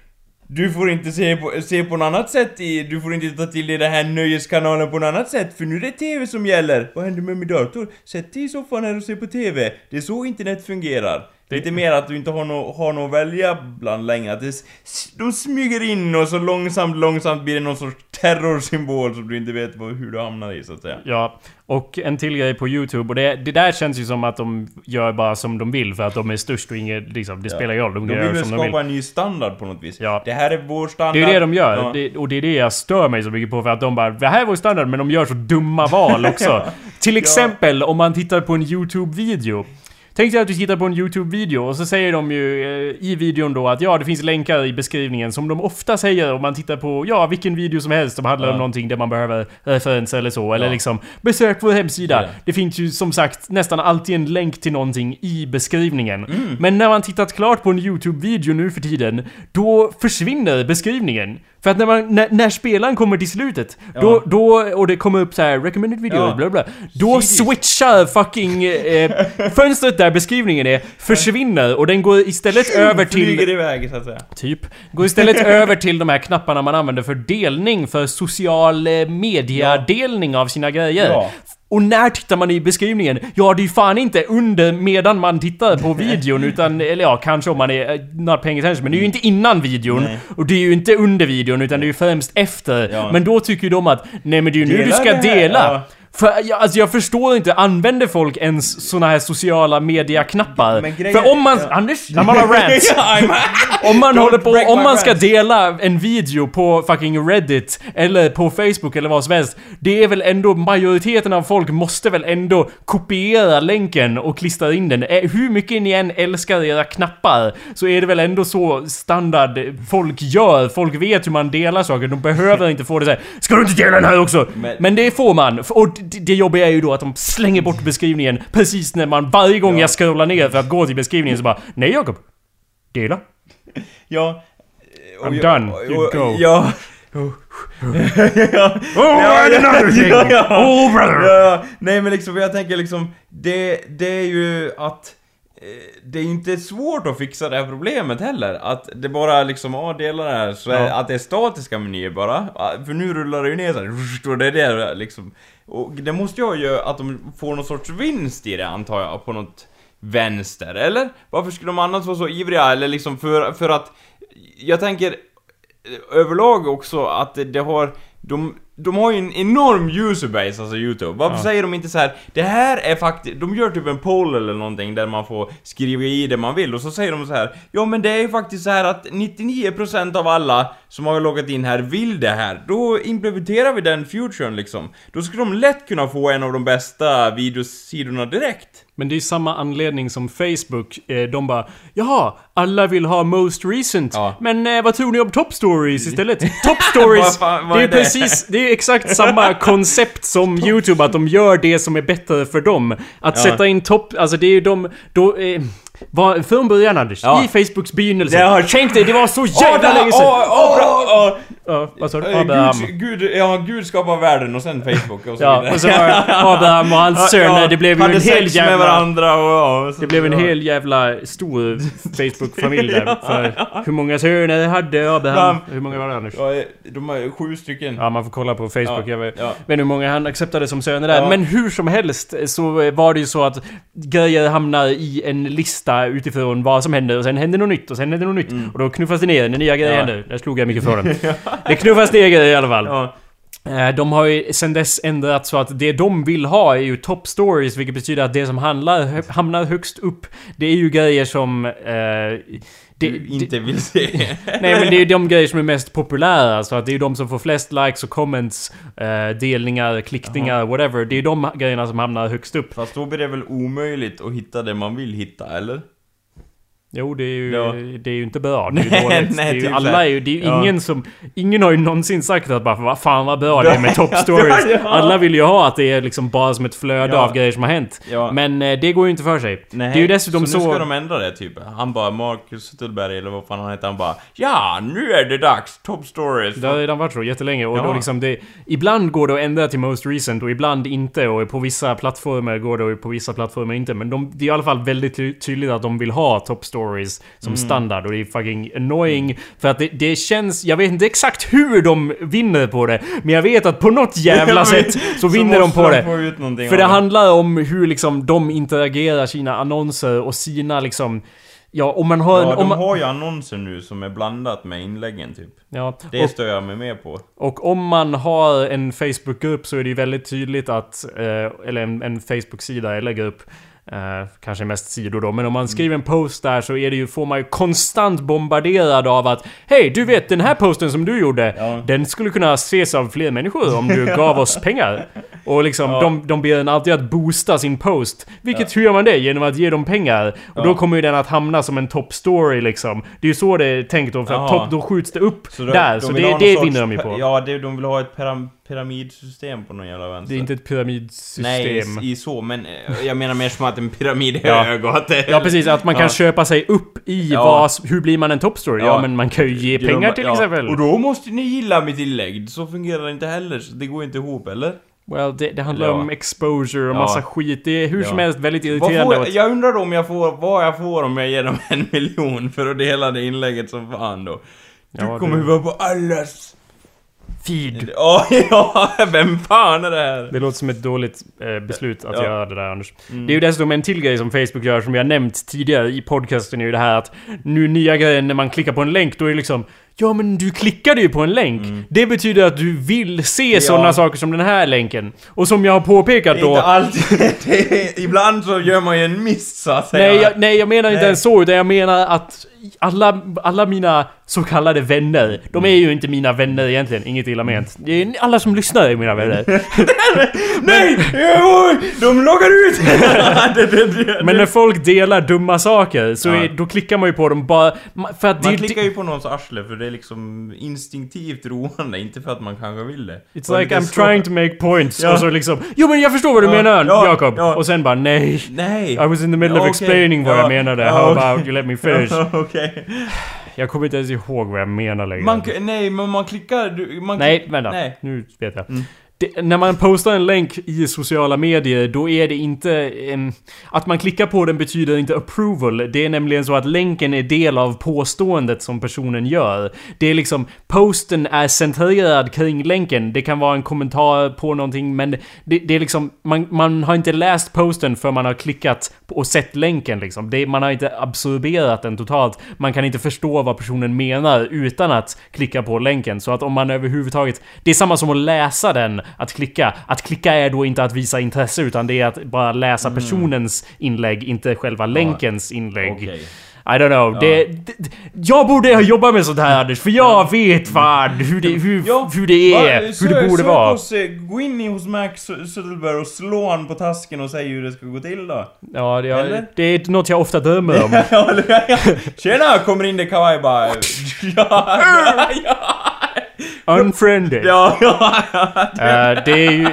Du får inte se på, se på något annat sätt i, du får inte ta till dig den här nöjeskanalen på något annat sätt för nu är det TV som gäller. Vad händer med min dator? Sätt dig i soffan här och se på TV. Det är så internet fungerar. Det är inte mer att du inte har något har nå att välja bland längre. Att det, de smyger in och så långsamt, långsamt blir det någon sorts terrorsymbol som du inte vet hur du hamnar i så att säga. Ja, och en till grej på YouTube och det, det där känns ju som att de gör bara som de vill för att de är störst och inget, liksom, det spelar ingen roll. De, De vill väl som de vill. skapa en ny standard på något vis. Ja. Det här är vår standard. Det är det de gör. Ja. Det, och det är det jag stör mig så mycket på för att de bara Det här är vår standard men de gör så dumma val också. Till exempel om man tittar på en YouTube-video. Tänk dig att du tittar på en YouTube-video och så säger de ju eh, i videon då att ja, det finns länkar i beskrivningen som de ofta säger om man tittar på ja, vilken video som helst som handlar om Ja. någonting där man behöver referenser eller så. Eller Ja. liksom besök vår hemsida. Ja. Det finns ju som sagt nästan alltid en länk till någonting i beskrivningen. Mm. Men när man tittat klart på en YouTube-video nu för tiden, då försvinner beskrivningen. För att när, man, när, när spelaren kommer till slutet, då, då, och det kommer upp så här recommended video, Ja. bla bla, då Precis. switchar fucking eh, fönstret där beskrivningen är, försvinner och den går istället över till... Flyger iväg så att säga. Typ. Går istället över till de här knapparna man använder för delning, för social eh, media-delning av sina grejer. Och när tittar man i beskrivningen? Ja, det är ju fan inte under medan man tittar på videon utan, eller ja, kanske om man är not paying attention, men det är ju inte innan videon. Nej. Och det är ju inte under videon utan det är ju främst efter. Ja. Men då tycker ju de att, nej men det är ju nu du ska dela. ja. För jag, alltså jag förstår inte, använder folk ens såna här sociala media-knappar? För om man... ja. Anders, när man har rants. Ja, I'm- Om man Don't håller på, om man ska rants. dela en video på fucking Reddit eller på Facebook eller vad som helst. Det är väl ändå, majoriteten av folk måste väl ändå kopiera länken och klistra in den. Eh, Hur mycket ni än älskar era knappar så är det väl ändå så standard folk gör. Folk vet hur man delar saker. De behöver inte få det såhär Ska du inte dela den här också? Men, Men- det får man. Och det, jobbiga är ju då att de slänger bort beskrivningen precis när man varje gång Ja. jag scrollar ner för att gå till beskrivningen så bara Nej Jakob. Dela. Ja. I'm jag- done. You go. Ja. ja. Oh, Ja, and another thing! ja, ja. Oh brother! Ja, nej men liksom, jag tänker liksom, det, det är ju att det är inte svårt att fixa det här problemet heller. Att det bara liksom, ja dela det här, så Ja. att det är statiska menyer bara. För nu rullar det ju ner så här, och det är det liksom. Och det måste ju göra att de får någon sorts vinst i det antar jag, på något vänster, eller? Varför skulle de annars vara så ivriga, eller liksom för, för att, jag tänker eh, överlag också att det, det har, de, de har ju en enorm userbase, alltså YouTube. Varför Ja. säger de inte så här? det här är faktiskt, de gör typ en poll eller någonting där man får skriva i det man vill och så säger de så här. ja men det är ju faktiskt så här att 99% av alla som har loggat in här vill det här. Då implementerar vi den futuren liksom. Då skulle de lätt kunna få en av de bästa videosidorna direkt. Men det är samma anledning som Facebook. Eh, De bara Jaha, alla vill ha most recent. Ja. Men eh, vad tror ni om top stories istället? Top stories! Vad fan- vad det är är det? precis, det är exakt samma koncept som YouTube. Att de gör det som är bättre för dem. Att Ja. sätta in topp, alltså det är ju de, då, eh, var, från början Anders, Ja. i Facebooks begynnelse. Har- Tänk dig, det var så jävla länge sedan. Åh, åh, bra, åh. Ja, vad sa du? Eh, Abraham. Gud, Gud, ja, Gud skapar världen och sen Facebook och så Ja, vidare. och så var det Abraham och hans söner. Det blev ju en hel sex med jävla... varandra och ja, och så- Det blev en ja. hel jävla stor Facebook-familj där. För hur många söner hade Abraham? Hur många var det Anders? Ja, de är sju stycken. Ja, man får kolla på Facebook. Ja, Jag vet, ja. inte hur många han accepterade som söner där. Ja. Men hur som helst så var det ju så att grejer hamnar i en lista utifrån vad som händer och sen händer något nytt och sen händer något nytt. Och då knuffas det ner när nya grejer Ja. händer. Där slog jag mikrofonen. det knuffas ner grejer i alla fall. Ja. Eh, De har ju sen dess ändrat så att det de vill ha är ju top stories, vilket betyder att det som handlar, hamnar högst upp, det är ju grejer som... Eh, det, Du det, inte vill se. nej men det är ju de grejer som är mest populära, så att det är ju de som får flest likes och comments, eh, delningar, klickningar, whatever. Det är de grejerna som hamnar högst upp. Fast då blir det väl omöjligt att hitta det man vill hitta, eller? Jo, det är ju, Ja. det är ju inte bra. Det är ju dåligt. nej, det är ju, typ alla är ju, det är ju Ja. ingen som... Ingen har ju någonsin sagt att bara vad fan vad bra det är med top stories. Ja. Alla vill ju ha att det är liksom bara som ett flöde av grejer som har hänt. Men eh, det går ju inte för sig. Nej, det är ju dessutom så... så... nu ska de ändra det typ. Han bara, Marcus Zetterberg eller vad fan han heter, han bara Ja, nu är det dags! Top stories! Det har redan varit så jättelänge och då liksom det... Ibland går det att ändra till most recent och ibland inte och på vissa plattformar går det och på vissa plattformar inte. Men de, det är i alla fall väldigt ty tydligt att de vill ha top stories som Mm. standard och det är fucking annoying. För att det, det känns... Jag vet inte exakt hur de vinner på det. Men jag vet att på något jävla sätt så vinner de måste på det. För av det handlar om hur liksom de interagerar sina annonser och sina liksom... Ja, om man har... Ja, en, om de man, har ju annonser nu som är blandat med inläggen typ. ja, Det och, stör jag mig med på. och om man har en Facebookgrupp så är det ju väldigt tydligt att... Eh, eller en, en Facebook-sida eller grupp. Eh, kanske mest sidor då, men om man skriver en post där så är det ju, får man ju konstant bombarderad av att Hej, du vet den här posten som du gjorde, Ja. den skulle kunna ses av fler människor om du gav oss pengar. Och liksom, Ja. de, de ber en alltid att boosta sin post. Vilket, hur gör man det? Genom att ge dem pengar. Och då Ja. kommer ju den att hamna som en top story liksom. Det är ju så det är tänkt då, för att top, då skjuts det upp Så de- där. Så vill det, det vinner de ju på. Ja, det, de vill ha ett pyramidsystem på någon jävla vänster. Det är inte ett pyramidsystem. Nej, i, i så, men eh, jag menar mer som att en pyramid är Ja. hög och att det Ja precis, att man kan Ja. köpa sig upp i Ja. vad, hur blir man en top story? Ja, Ja. men man kan ju ge pengar till exempel. Och då måste ni gilla mitt inlägg, så fungerar det inte heller, så det går inte ihop, eller? Well, det, det handlar om exposure och massa skit. Det är hur som helst väldigt irriterande. får jag, undrar om jag får, vad jag får om jag ger dem en miljon för att dela det inlägget som fan då. Du kommer det- vara på allas... Feed. Ja, ja, vem fan är det här? Det låter som ett dåligt eh, beslut att Ja. göra det där Anders. Mm. Det är ju dessutom en till grej som Facebook gör som vi har nämnt tidigare i podcasten är ju det här att nu nya grejen när man klickar på en länk då är det liksom Ja men du klickade ju på en länk. Det betyder att du vill se Mm. Ja. sådana saker som den här länken. Och som jag har påpekat Det är då... inte alltid, är, ibland så gör man ju en miss så att säga. Nej jag, nej, jag menar inte Nej. ens så, utan jag menar att alla, alla mina så kallade vänner, de är ju inte mina vänner egentligen, inget illa ment. Det är alla som lyssnar är mina vänner. Nej! Oj, de loggar ut! Men när folk delar dumma saker, så är, då klickar man ju på dem bara... För att Man det, klickar ju på någons arsle för det är liksom instinktivt roande, inte för att man kanske vill det. It's like I'm så- trying to make points. Ja. Och så liksom... Jo men jag förstår vad du Ja, menar ja, Jakob. ja. Och sen bara nej. Nej! I was in the middle of Okej, explaining vad ja, jag menade. How about you let me finish? Okej. Jag kommer inte ens ihåg vad jag menar längre. Man, nej, men man klickar... Du, man Nej, vänta. Nej. Nu vet jag. Mm. Det, när man postar en länk i sociala medier, då är det inte... em, att man klickar på den betyder inte approval. Det är nämligen så att länken är del av påståendet som personen gör. Det är liksom... Posten är centrerad kring länken. Det kan vara en kommentar på någonting, men det, det är liksom... Man, man har inte läst posten för man har klickat och sett länken liksom. Det, man har inte absorberat den totalt. Man kan inte förstå vad personen menar utan att klicka på länken. Så att om man överhuvudtaget... Det är samma som att läsa den, att klicka. Att klicka är då inte att visa intresse utan det är att bara läsa personens inlägg, inte själva länkens inlägg. Okej. I don't know. Det, det, jag borde ha jobbat med sånt här Anders, för jag vet fan hur det, hur, Ja, hur det är, Va, hur det borde sök vara. Hos, gå in i hos Max Söderberg och slå han på tasken och säg hur det ska gå till då. Ja, det, Eller? det är något jag ofta drömmer om. Ja, ja. Tjena! Kommer in det kawaii bara... Ja, ja, Unfriended. ja, ja, ja. Eh, det är ju...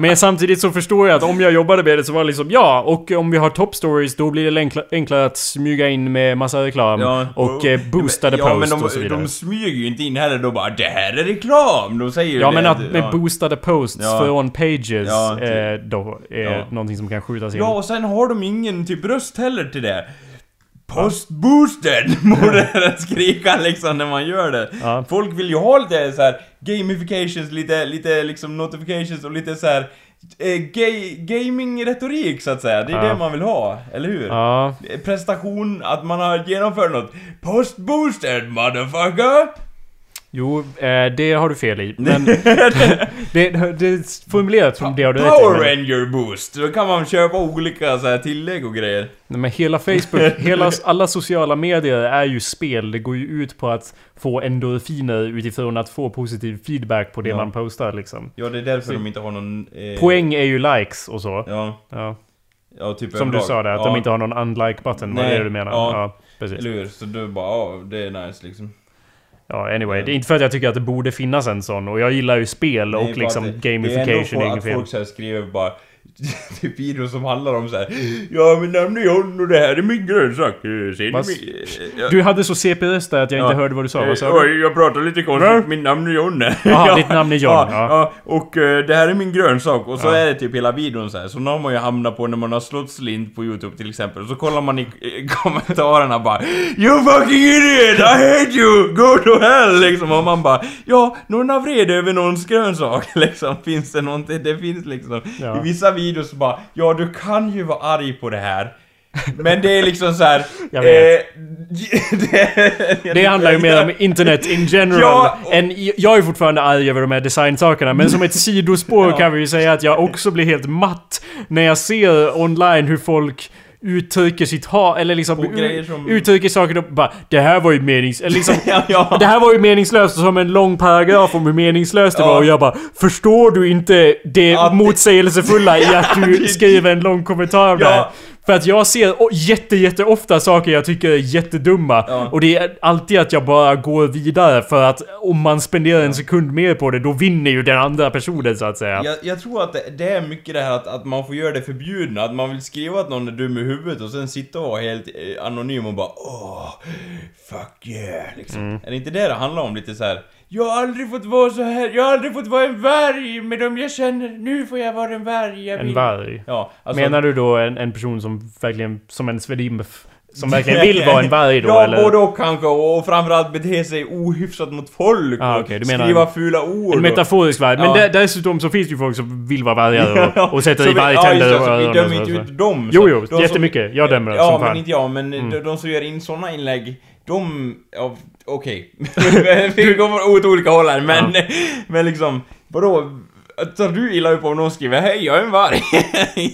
Men samtidigt så förstår jag att om jag jobbade med det så var det liksom ja, och om vi har top stories då blir det enkla, enklare att smyga in med massa reklam Ja, och eh, boostade ja, posts de, och så vidare. de smyger ju inte in heller, då bara 'Det här är reklam' De säger ju Ja det, men att med ja. boostade posts Ja. från pages Ja, typ. eh, då är Ja. någonting som kan skjutas in. Ja, och sen har de ingen typ röst heller till det. Post boosted borde den skrika liksom när man gör det. Ja. Folk vill ju ha lite så här gamifications, lite, lite liksom notifications och lite så här eh, gaming-retorik så att säga. Det är Ja. det man vill ha, eller hur? Ja. Prestation, att man har genomfört något. Post boosted motherfucker! Jo, eh, det har du fel i. Men det, det är formulerat som det har du rätt i. Power men- Ranger boost! Då kan man köpa olika så här tillägg och grejer. Nej, men hela Facebook, hela, alla sociala medier är ju spel. Det går ju ut på att få endorfiner utifrån att få positiv feedback på det Ja. man postar liksom. Ja, det är därför de inte har någon... Eh, Poäng är ju likes och så. Ja, Ja. ja typ Som du överlag. sa där, att ja. de inte har någon unlike-button. Var det Nej, det du menar? ja. Ja, precis. Eller hur? Så du bara, ja, det är nice liksom. Ja, anyway. Det är inte för att jag tycker att det borde finnas en sån. Och jag gillar ju spel och liksom det- gamification Det är ändå inget att folk skriver bara Typ videos som handlar om så här. Ja, mitt namn är John och det här är min grönsak. Eh, Ser ni Vad- min... Du hade så CP-röst där att jag inte hörde vad du sa. Eh, Vad sa du? Oj, jag pratar lite konstigt. Mitt namn är John. Jaha, ditt namn är John, Ja, ja. ja. och eh, det här är min grönsak. Och så är det typ hela videon så här. Så nu har man ju hamnat på när man har slått slint på YouTube till exempel. Så kollar man i, kommentarerna bara You fucking idiot! I hate you! Go to hell! Liksom. Och man bara Ja, någon har vred över någons grönsak. Liksom. Finns det någonting? Det finns liksom. I vissa videos så bara Ja, du kan ju vara arg på det här. Men det är liksom så här. Jag vet. Eh, det, Det handlar ju mer om internet in general. Ja, och- än, jag är fortfarande arg över de här designsakerna, men som ett sidospår Ja. kan vi ju säga att jag också blir helt matt när jag ser online hur folk uttrycker sitt hat, eller liksom... Som- Uttrycker saker och bara Det här var ju menings... Eller liksom... Ja, ja. Det här var ju meningslöst som en lång paragraf om hur meningslöst det Ja. var och jag bara Förstår du inte det motsägelsefulla i att du skriver en lång kommentar om det här? För att jag ser jätte, jätte ofta saker jag tycker är jättedumma Ja. och det är alltid att jag bara går vidare för att om man spenderar en sekund mer på det då vinner ju den andra personen så att säga. Jag, jag tror att det, det är mycket det här att, att man får göra det förbjudna, att man vill skriva att någon är dum i huvudet och sen sitta och vara helt eh, anonym och bara åh, fuck yeah, liksom. Mm. Är det inte det det handlar om lite så här? Jag har aldrig fått vara så här, jag har aldrig fått vara en varg med dem jag känner, nu får jag vara en varg En varg. Ja, alltså, Menar du då en, en person som verkligen, som en Svedimf, som verkligen vill vara en varg då ja, eller? både och kanske, och framförallt bete sig ohyfsat mot folk Ah, okej, du menar skriva en- fula ord. En metaforisk varg. Men Ja. dessutom så finns det ju folk som vill vara vargar och, och sätter Så i vargtänder ja, så öron Vi dömer så- inte så. ut dem. Jo, så jo, de som- jättemycket. Jag dömer Ja, som men fan. inte jag. Men Mm. de, de som gör in såna inlägg, de... Ja, okej. vi går åt olika håll här, men... Men liksom, vadå? Tar du illa upp om någon skriver 'Hej, jag är en varg'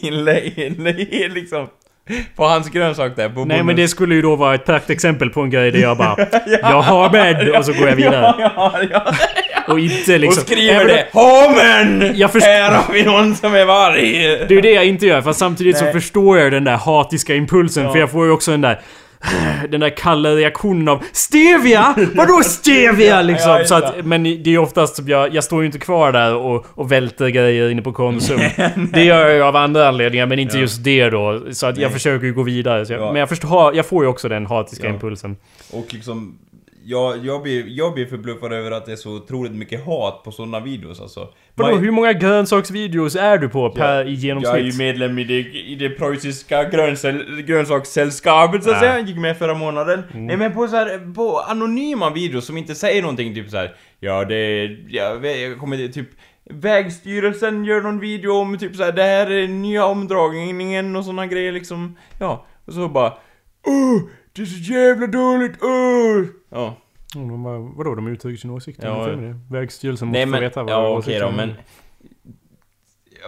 inlägg, liksom. På hans grönsak där, på Nej men det skulle ju då vara ett praktexempel på en grej där jag bara Jag har med och så går jag vidare. Ja, ja, ja. Och inte liksom... Och skriver det 'Ja men! Jag först- Här har vi någon som är varg' Det är ju det jag inte gör, fast samtidigt så Nej. förstår jag den där hatiska impulsen Ja. för jag får ju också den där den där kalla reaktionen av Stevia! Vadå stevia liksom? Ja, så att, men det är oftast som jag, jag står ju inte kvar där och, och välter grejer inne på Konsum. det gör jag av andra anledningar men inte Ja. just det då. Så att jag Nej. försöker ju gå vidare. Jag, Ja. Men jag förstår, jag får ju också den hatiska impulsen. Och liksom, jag, jag, blir, jag blir förbluffad över att det är så otroligt mycket hat på sådana videos alltså. Vadå, hur många grönsaksvideos är du på per i Jag är ju genomsnitt? medlem i det, i det preussiska grönsäll, grönsakssällskapet så att Ja. säga, gick med förra månaden. Mm. Nej men på så här, på anonyma videos som inte säger någonting typ så här. Ja det, jag, jag kommer typ Vägstyrelsen gör någon video om typ så här, det här är nya omdragningen och såna grejer liksom. Ja, och så bara Åh, det är så jävla dåligt, åh! Ja. Mm, de bara, vadå, de uttrycker sin åsikt? Ja. Ja. Det. Vägstyrelsen måste men, veta vad ja åsikten okej då men...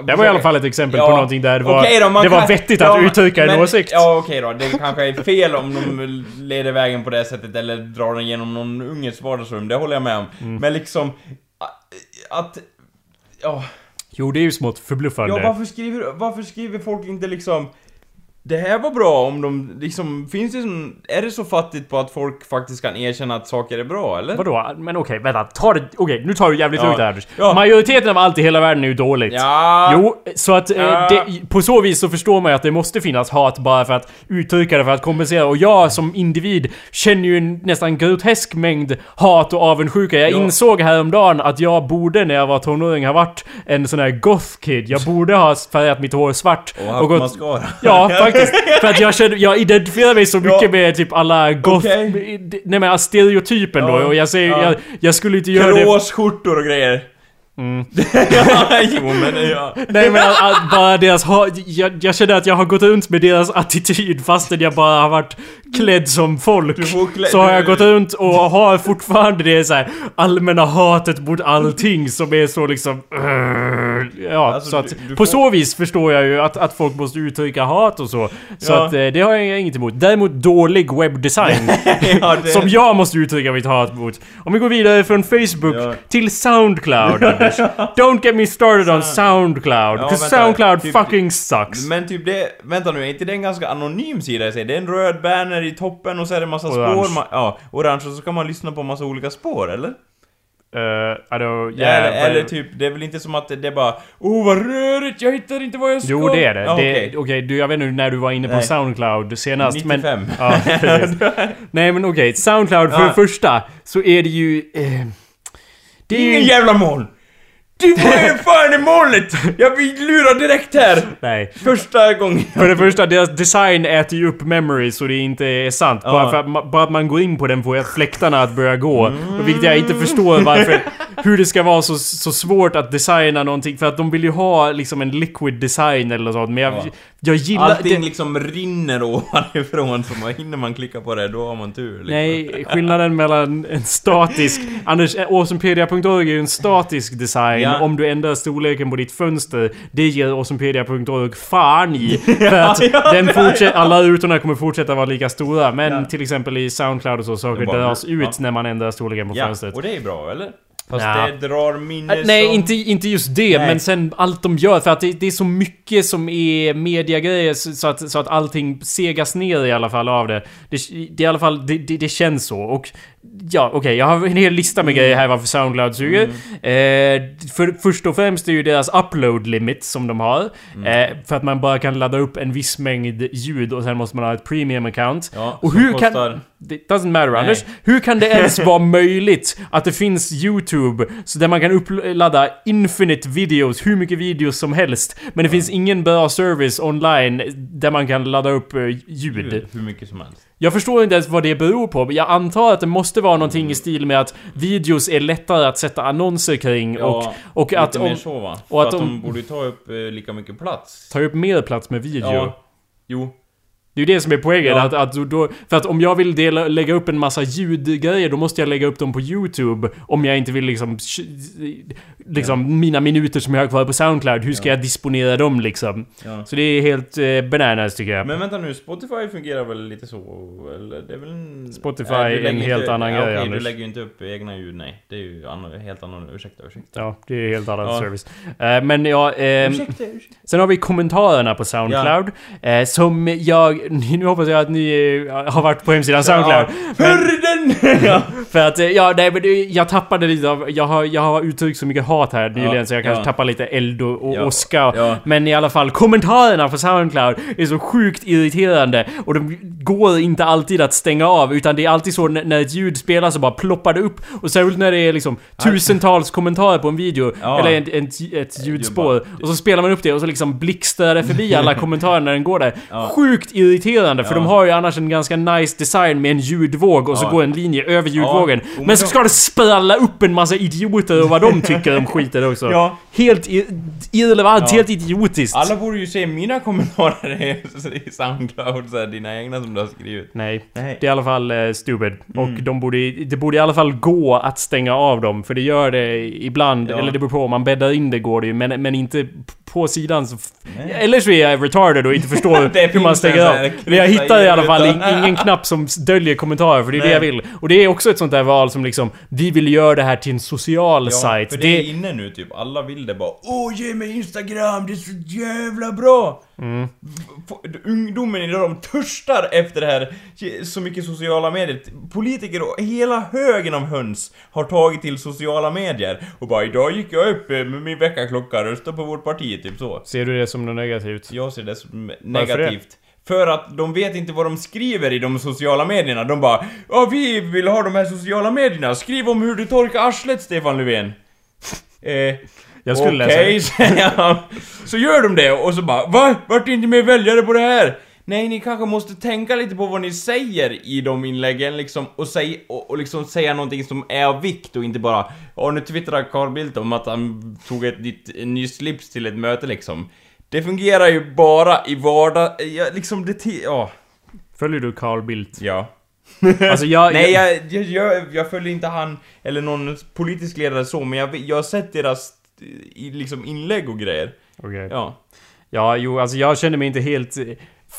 Det var i alla fall ett exempel Ja, på någonting där det var, Okej då, det var kan- vettigt ja, att uttrycka en men- åsikt. Ja okej då, det kanske är fel om de leder vägen på det sättet eller drar den genom någon unges vardagsrum, det håller jag med om. Mm. Men liksom, att... Ja, Jo, det är ju smått förbluffande. ja varför, skriver, varför skriver folk inte liksom... Det här var bra om de liksom, finns det som, är det så fattigt på att folk faktiskt kan erkänna att saker är bra eller? Vadå? Men okej, vänta. Ta det... Okej, nu tar du jävligt Ja. lugnt här. Ja. Majoriteten av allt i hela världen är ju dåligt. Ja, Jo, så att eh, Ja. det, på så vis så förstår man ju att det måste finnas hat bara för att uttrycka det, för att kompensera. Och jag som individ känner ju en nästan grotesk mängd hat och avundsjuka. Jag Ja. insåg häromdagen att jag borde när jag var tonåring ha varit en sån här goth kid. Jag borde ha färgat mitt hår svart. och haft gått- mascara. Ja, faktiskt. För att jag känner, jag identifierar mig så mycket Ja. med typ alla goth... Okej. Nej men stereotypen då. Ja. Och jag säger, Ja. jag, jag skulle inte göra det... Kråsskjortor och grejer. Mm. ja, jo men ja. Nej men att, att bara deras ha, jag, jag känner att jag har gått runt med deras attityd fastän jag bara har varit klädd som folk. Klä- så har jag gått runt och har fortfarande det så här allmänna hatet mot allting som är så liksom... Uh, ja, Alltså, så att du- på får- så vis förstår jag ju att, att folk måste uttrycka hat och så. Så Ja. att eh, det har jag inget emot. Däremot dålig webbdesign. ja det... Som jag måste uttrycka mitt hat mot. Om vi går vidare från Facebook Ja. till Soundcloud. Don't get me started on Soundcloud. Ja, vänta, Soundcloud typ- fucking sucks. Men typ det, vänta nu, är inte det en ganska anonym sida i sig? Det är en röd banner i toppen och så är det massa Orange. spår, ma- ja, orange, och så kan man lyssna på massa olika spår, eller? Uh, don't... Ja, eller, eller typ, det är väl inte som att det, är bara Oh vad rörigt, jag hittar inte vad jag ska! Jo det är det. Det okej. Okej, du, jag vet inte när du var inne på Nej. Soundcloud senast 95. men... Ja. Nej men okej, Soundcloud för Ja. det första så är det ju... Eh, det är Ingen ju... jävla moln! Du var ju fan i molnet! Jag blir lurad direkt här! Nej. Första gången. För det första, deras design äter ju upp memory så det inte är sant. Ja. Bara för att, ma- bara att man går in på den får jag fläktarna att börja gå. Och vilket jag inte förstår varför... Hur det ska vara så, så svårt att designa någonting. För att de vill ju ha liksom en liquid design eller något sånt. Men jag, Ja. Jag gillar... Allting det, liksom rinner ovanifrån, så man, hinner man klicka på det, då har man tur liksom. Nej, skillnaden mellan en statisk... Anders, eh, awesomepedia.org är ju en statisk design. Ja. Om du ändrar storleken på ditt fönster, det ger awesomepedia.org fan i. För att ja, den fortsätter, alla rutorna kommer fortsätta vara lika stora. Men Ja. till exempel i Soundcloud och så, saker dras ut ja. när man ändrar storleken på Ja, fönstret. och det är bra, eller? Fast Ja. det drar minne Äh, Nej, som... inte, inte just det, Nej. men sen allt de gör. För att det, det är så mycket som är mediagrejer så att, så att allting segas ner i alla fall av det. Det, det, är i alla fall, det, det, det känns så. Och ja, okej, jag har en hel lista med grejer här varför Soundcloud suger. Eh, för, först och främst är ju deras upload limit som de har. Eh, för att man bara kan ladda upp en viss mängd ljud och sen måste man ha ett premium account. Ja, och hur kostar- kan... Det doesn't matter Nej. Anders. Hur kan det ens vara möjligt att det finns YouTube så där man kan uppladda infinite videos, hur mycket videos som helst. Men det finns ingen bra service online där man kan ladda upp eh, ljud. Ljud, hur mycket som helst. Jag förstår inte ens vad det beror på. Jag antar att det måste vara någonting i stil med att videos är lättare att sätta annonser kring och, Ja, och lite att mer om, så va? och För att att om- de borde ta upp eh, lika mycket plats. tar upp mer plats med video. Ja. Jo. Det är ju det som är poängen. Ja. Att, att då- för att om jag vill dela, lägga upp en massa ljudgrejer, då måste jag lägga upp dem på YouTube. Om jag inte vill liksom... Liksom mina minuter som jag har kvar på Soundcloud, hur ska Ja. jag disponera dem liksom? Ja. Så det är helt eh, bananas tycker jag. Men vänta nu, Spotify fungerar väl lite så? Eller det är väl en... Spotify är en helt inte, annan ja, grej, Anders. du lägger ju inte upp egna ljud, nej. Det är ju annan, helt annan... Ursäkta, ursäkta. Ja, det är helt annan Ja. service. Eh, men ja, ehm, ursäkta, ursäkta. Sen har vi kommentarerna på Soundcloud. Eh, som jag... Nu hoppas jag att ni eh, har varit på hemsidan Soundcloud. Förr den! ja. För att, eh, ja, nej men jag tappade lite av... Jag har, jag har uttryckt så mycket hat här nyligen Ja, så jag kanske ja. tappar lite eld och, och Ja, åska. ja. Men i alla fall, kommentarerna på Soundcloud är så sjukt irriterande. Och de går inte alltid att stänga av, utan det är alltid så när, ett ljud spelas så bara ploppar det upp. Och särskilt när det är liksom tusentals kommentarer på en video, eller ett, ett, ett ljudspår. Och så spelar man upp det och så liksom blixtrar det förbi alla kommentarer när den går där. Sjukt irriterande, för Ja. de har ju annars en ganska nice design med en ljudvåg och så går en linje över ljudvågen. Jo, men så ska det spralla upp en massa idioter och vad de tycker om skiten också. Ja. Helt irrelevant, helt idiotiskt. Alla borde ju se mina kommentarer i- Soundcloud, så här, dina egna som du har skrivit. Nej. Nej. Det är i alla fall eh, stupid. Och Mm. de borde, det borde i alla fall gå att stänga av dem. För det gör det ibland, eller det beror på, om man bäddar in det går det ju. Men, men inte på sidan så... Eller så är jag retarded och inte förstår Det hur man stänger av. Men jag hittar i alla fall ingen knapp som döljer kommentarer, för det är det Nej. jag vill. Och det är också ett sånt där val som liksom, vi vill göra det här till en social Ja, sajt. för det är inne nu typ, alla vill det bara Åh ge mig Instagram, det är så jävla bra! Mm. Ungdomen idag, de törstar efter det här, så mycket sociala medier. Politiker och hela högen av höns har tagit till sociala medier och bara idag gick jag upp eh, med min väckarklocka och röstade på vårt parti, typ så. Ser du det som något negativt? Jag ser det som Varför negativt. För att de vet inte vad de skriver i de sociala medierna. De bara Ja, vi vill ha de här sociala medierna. Skriv om hur du torkar arslet, Stefan Löfven. Eh, Jag skulle Okej, läsa säger han. Så gör de det och så bara Va? Vart inte mer väljare på det här? Nej, ni kanske måste tänka lite på vad ni säger i de inläggen liksom och, säg, och, och liksom säga någonting som är av vikt och inte bara Ja, nu twittrar Carl Bildt om att han tog ett nytt, en ny slips till ett möte liksom. Det fungerar ju bara i vardag... Ja, liksom det... ti- Ja. Följer du Carl Bildt? Ja. Alltså jag... Nej, jag, jag, jag, jag följer inte han eller någon politisk ledare så, men jag, jag har sett deras i, liksom inlägg och grejer. Okej. Ja. Ja, jo, alltså jag känner mig inte helt eh,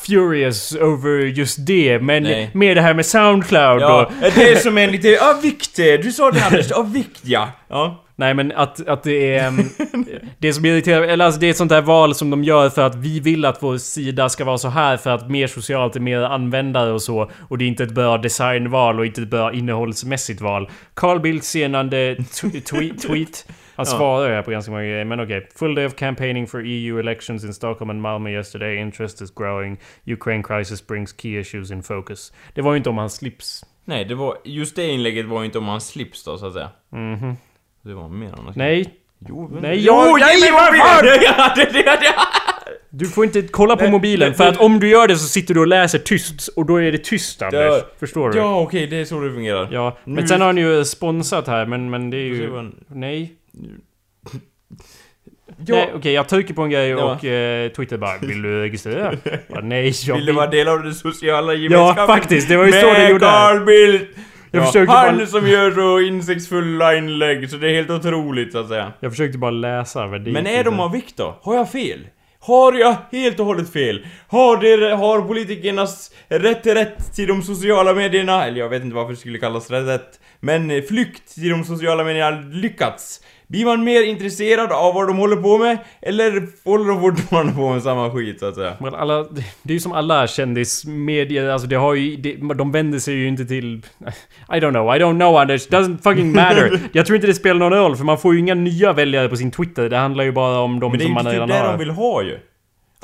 furious over just det, men Nej. mer det här med Soundcloud Ja, och... det är som en lite, ja vikt, du sa det Anders, ja vikt ja. Ja. Nej men att, att det är... ehm, det som irriterar, eller alltså det är ett sånt där val som de gör för att vi vill att vår sida ska vara så här för att mer socialt är mer användare och så. Och det är inte ett bra designval och inte ett bra innehållsmässigt val. Carl Bildts senande tweet han Ja. svarar här på ganska många grejer, men okej. Full day of campaigning for EU elections in Stockholm and Malmö yesterday. Interest is growing. Ukraine crisis brings key issues in focus. Det var ju inte om hans slips. Nej, det var, just det inlägget var ju inte om hans slips då, så att säga. Mhm. Det var mer annars. Nej, Jo, men... Nej, jo, jag- ge nej. Du får inte kolla på Nej, mobilen nej, för att om du gör det så sitter du och läser tyst och då är det tyst Anders. Ja. Förstår du? Ja, okej, det är så det fungerar. Ja, men Nu- sen har han ju sponsrat här men, men det är ju... han- Nej. Ja. Nej, okej, jag trycker på en grej Ja. och eh, Twitter bara Vill du registrera? Bara, Nej, jag Vill du vara del av den sociala Ja, gemenskapen? faktiskt. Det var ju så det gjorde. Carl Bildt! Jag ja, försökte han bara- som gör så insiktsfulla inlägg, så det är helt otroligt så att säga. Jag försökte bara läsa vad det Men är de av vikt då? Har jag fel? Har jag helt och hållet fel? Har, det, har politikernas rätt till rätt till de sociala medierna, eller jag vet inte varför det skulle kallas rätt, rätt men eh, flykt till de sociala medierna lyckats? Blir man mer intresserad av vad de håller på med? Eller håller de fortfarande på med samma skit så att säga? Men alla, det är ju som alla kändismedier, alltså det har ju, det, de vänder sig ju inte till... I don't know, I don't know Anders, doesn't fucking matter. Jag tror inte det spelar någon roll, för man får ju inga nya väljare på sin Twitter. Det handlar ju bara om de Men det är som ju man inte redan typ det har. de vill ha ju.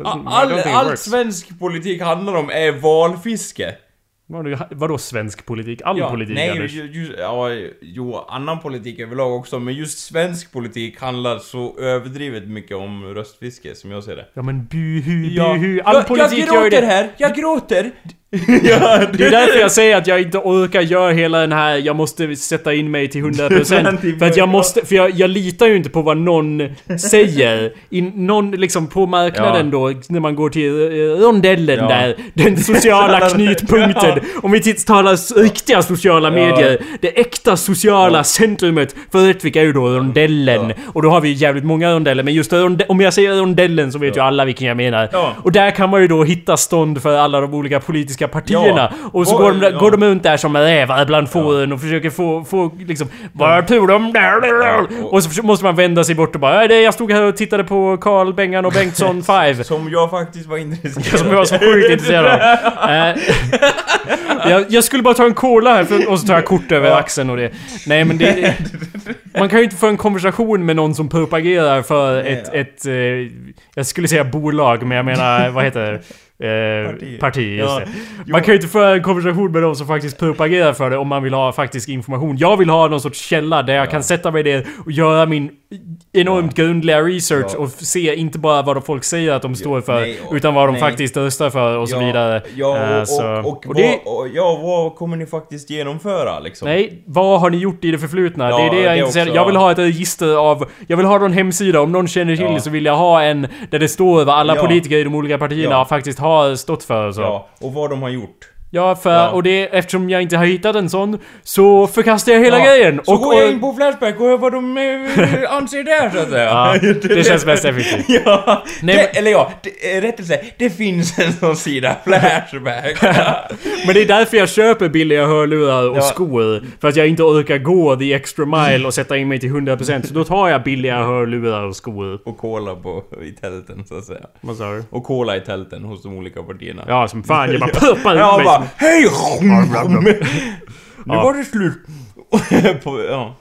All, allt works. svensk politik handlar om är valfiske. Vadå, vadå svensk politik? All Ja, politik nej, Anders? ju, ju, ja, jo, annan politik överlag också, men just svensk politik handlar så överdrivet mycket om röstfiske, som jag ser det. Ja men buhu, Ja, buhu. All jag, politik jag gör gråter det. här, jag gråter! ja, Det är därför jag säger att jag inte orkar göra hela den här, jag måste sätta in mig till 100% För att jag måste, för jag, jag litar ju inte på vad någon säger. In, Någon liksom på marknaden då, när man går till eh, rondellen Ja. där Den sociala knutpunkten. Om vi tittar talar s- riktiga sociala Ja. medier Det äkta sociala centrumet för Rättvik är ju då rondellen. Ja. Och då har vi jävligt många rondeller Men just ronde, om jag säger rondellen så vet ju alla vilken jag menar. Ja. Och där kan man ju då hitta stånd för alla de olika politiska partierna och så Och- går, de, ja. går de runt där som rävar bland fåren och försöker få, få liksom... Vad tror de? och- Och så måste man vända sig bort och bara "Ja, det, Jag stod här och tittade på Carl Bengan och Bengtsson 5 Som jag faktiskt var intresserad Som jag var så sjukt intresserad av. Eh, jag, jag skulle bara ta en cola här för, och så tar jag kort över Ja. axeln och det. Nej men det... Man kan ju inte få en konversation med någon som propagerar för ett, ja. ett eh, jag skulle säga bolag, men jag menar, vad heter det? Eh, Parti. parti. just Ja. Man kan ju inte föra en konversation med någon som faktiskt propagerar för det om man vill ha faktisk information. Jag vill ha någon sorts källa där jag Ja. kan sätta mig där och göra min enormt grundliga research Ja. och se inte bara vad folk säger att de står för, nej, och- utan vad de nej. faktiskt röstar för och så vidare. Ja, Eh, och, så- och, och, och det- vad, ja, vad kommer ni faktiskt genomföra liksom? Nej, vad har ni gjort i det förflutna? Ja, det är det jag är intresserad Jag vill ja. ha ett register av... Jag vill ha någon hemsida, om någon känner till Ja. så vill jag ha en där det står vad alla Ja. politiker i de olika partierna Ja. faktiskt har stått för så. Ja, Ja, och vad de har gjort. För... Ja. Och det... Eftersom jag inte har hittat en sån så förkastar jag hela Ja, grejen. Så och, går jag in på Flashback och hör vad de eh, anser där så att säga. Ja, det känns mest effektivt. Ja, Nej, det, men- eller ja, det, eh, rättelse, det finns en sån sida, Flashback. Men det är därför jag köper billiga hörlurar och Ja. skor. För att jag inte orkar gå the extra mile och sätta in mig till 100% Så då tar jag billiga hörlurar och skor. och cola på, i tälten så att säga. Vad sa du? Och cola i tälten hos de olika partierna. Ja, som fan. Jag bara pumpar bara Hej! Nu var det slut! på, ja.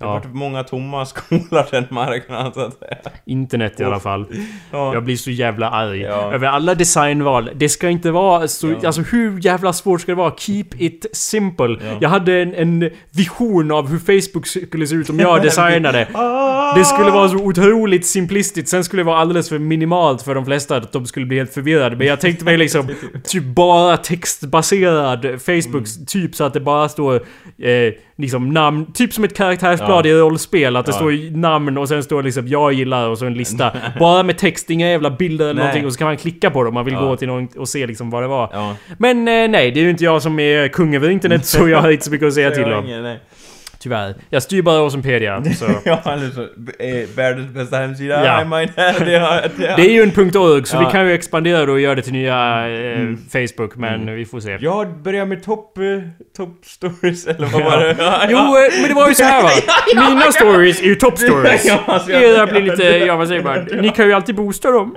Det Ja. har varit många tomma skålar den marknaden så att säga. Internet i alla fall. Ja. Jag blir så jävla arg. Ja. Över alla designval. Det ska inte vara så... Ja. Alltså hur jävla svårt ska det vara? Keep it simple. Ja. Jag hade en, en vision av hur Facebook skulle se ut om jag designade. Ah! Det skulle vara så otroligt simplistiskt. Sen skulle det vara alldeles för minimalt för de flesta att de skulle bli helt förvirrade. Men jag tänkte mig liksom typ bara textbaserad Facebook Mm. typ så att det bara står eh, liksom namn. Typ som ett karaktärsblad Ja. i rollspel. Att det Ja. står namn och sen står liksom jag gillar och så en lista. bara med text, inga jävla bilder eller Nej. någonting. Och så kan man klicka på dem om man vill Ja. gå till någon och se liksom vad det var. Men eh, nej, det är ju inte jag som är kung över internet så jag har inte så mycket att säga till om. Tyvärr. Jag styr bara Awesomepedia. Så. Ja, eh, världens bästa hemsida, Ja. I might have, det har, det har. Det är ju en .org så Ja. vi kan ju expandera då och göra det till nya eh, Facebook men vi får se. Jag börjar med topp, eh, top stories, eller vad var det? Ja, Jo, eh, men det var ju så här va. Mina stories är ju top stories. Era blir lite, ja vad säger man? Ni kan ju alltid boosta dem.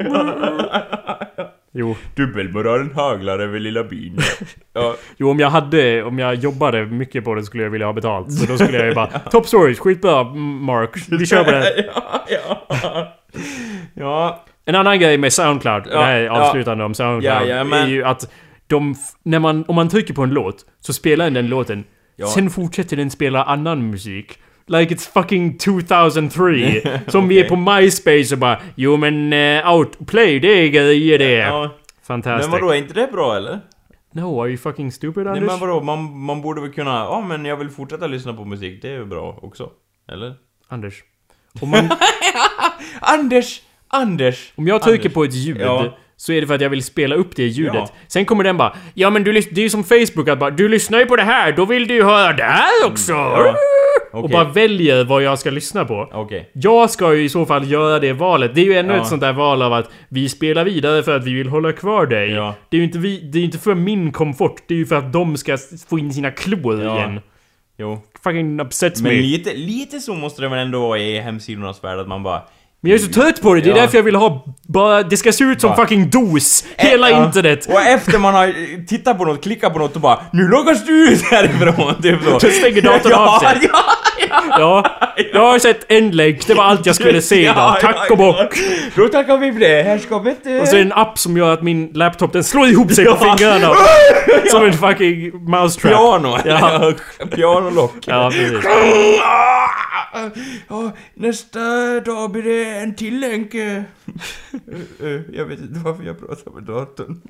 Jo. Dubbelmoralen haglar över lilla byn. Ja, Jo, om jag hade, om jag jobbade mycket på det skulle jag vilja ha betalt. Så då skulle jag ju bara Top stories, skitbra Mark. Vi kör på det. ja, ja. Ja, En annan grej med Soundcloud, Ja, det här är ja. avslutande om Soundcloud, Ja, ja, är ju att de, när man, om man trycker på en låt, så spelar den låten, Ja. sen fortsätter den spela annan musik. Like it's fucking 2003. Som vi är på MySpace och bara Jo men uh, Outplay, det är grejer det. ja. Fantastiskt. Men vadå, är inte det bra eller? No, are you fucking stupid Nej Anders? men vadå, man, man borde väl kunna, ja men jag vill fortsätta lyssna på musik, det är ju bra också. Eller? Anders. Om man, Anders! Anders! Om jag trycker Anders. på ett ljud Ja. så är det för att jag vill spela upp det ljudet. Ja. Sen kommer den bara Ja men du det är ju som Facebook att bara Du lyssnar ju på det här, då vill du ju höra det här också! Ja. Och Okej. bara väljer vad jag ska lyssna på. Okej. Jag ska ju i så fall göra det valet. Det är ju ännu Ja. ett sånt där val av att vi spelar vidare för att vi vill hålla kvar dig. Ja. Det är ju inte, vi, det är inte för min komfort, det är ju för att de ska få in sina klor Ja. igen. Jo. Fucking upsets Men me. lite, lite så måste det väl ändå vara i hemsidornas värld att man bara... Men jag är så trött på det, det är Ja. därför jag vill ha bara... Det ska se ut som Bara- fucking DOS! Hela Ja. internet! Och efter man har eh, tittat på något, klickat på något och bara Nu loggas du ut härifrån! Typ så. Då stänger datorn ja, av sig. Ja, ja, Ja, jag har sett en länk, det var allt jag skulle se idag. Tack och bock! Då tackar vi för det. Här ska vi inte... Och så en app som gör att min laptop den slår ihop sig på fingrarna. Som en fucking mousetrap. Piano! Ja. Pianolock. Ja, precis. Ja, nästa dag blir det en till länk. eh. Eh, Jag vet inte varför jag pratar med datorn.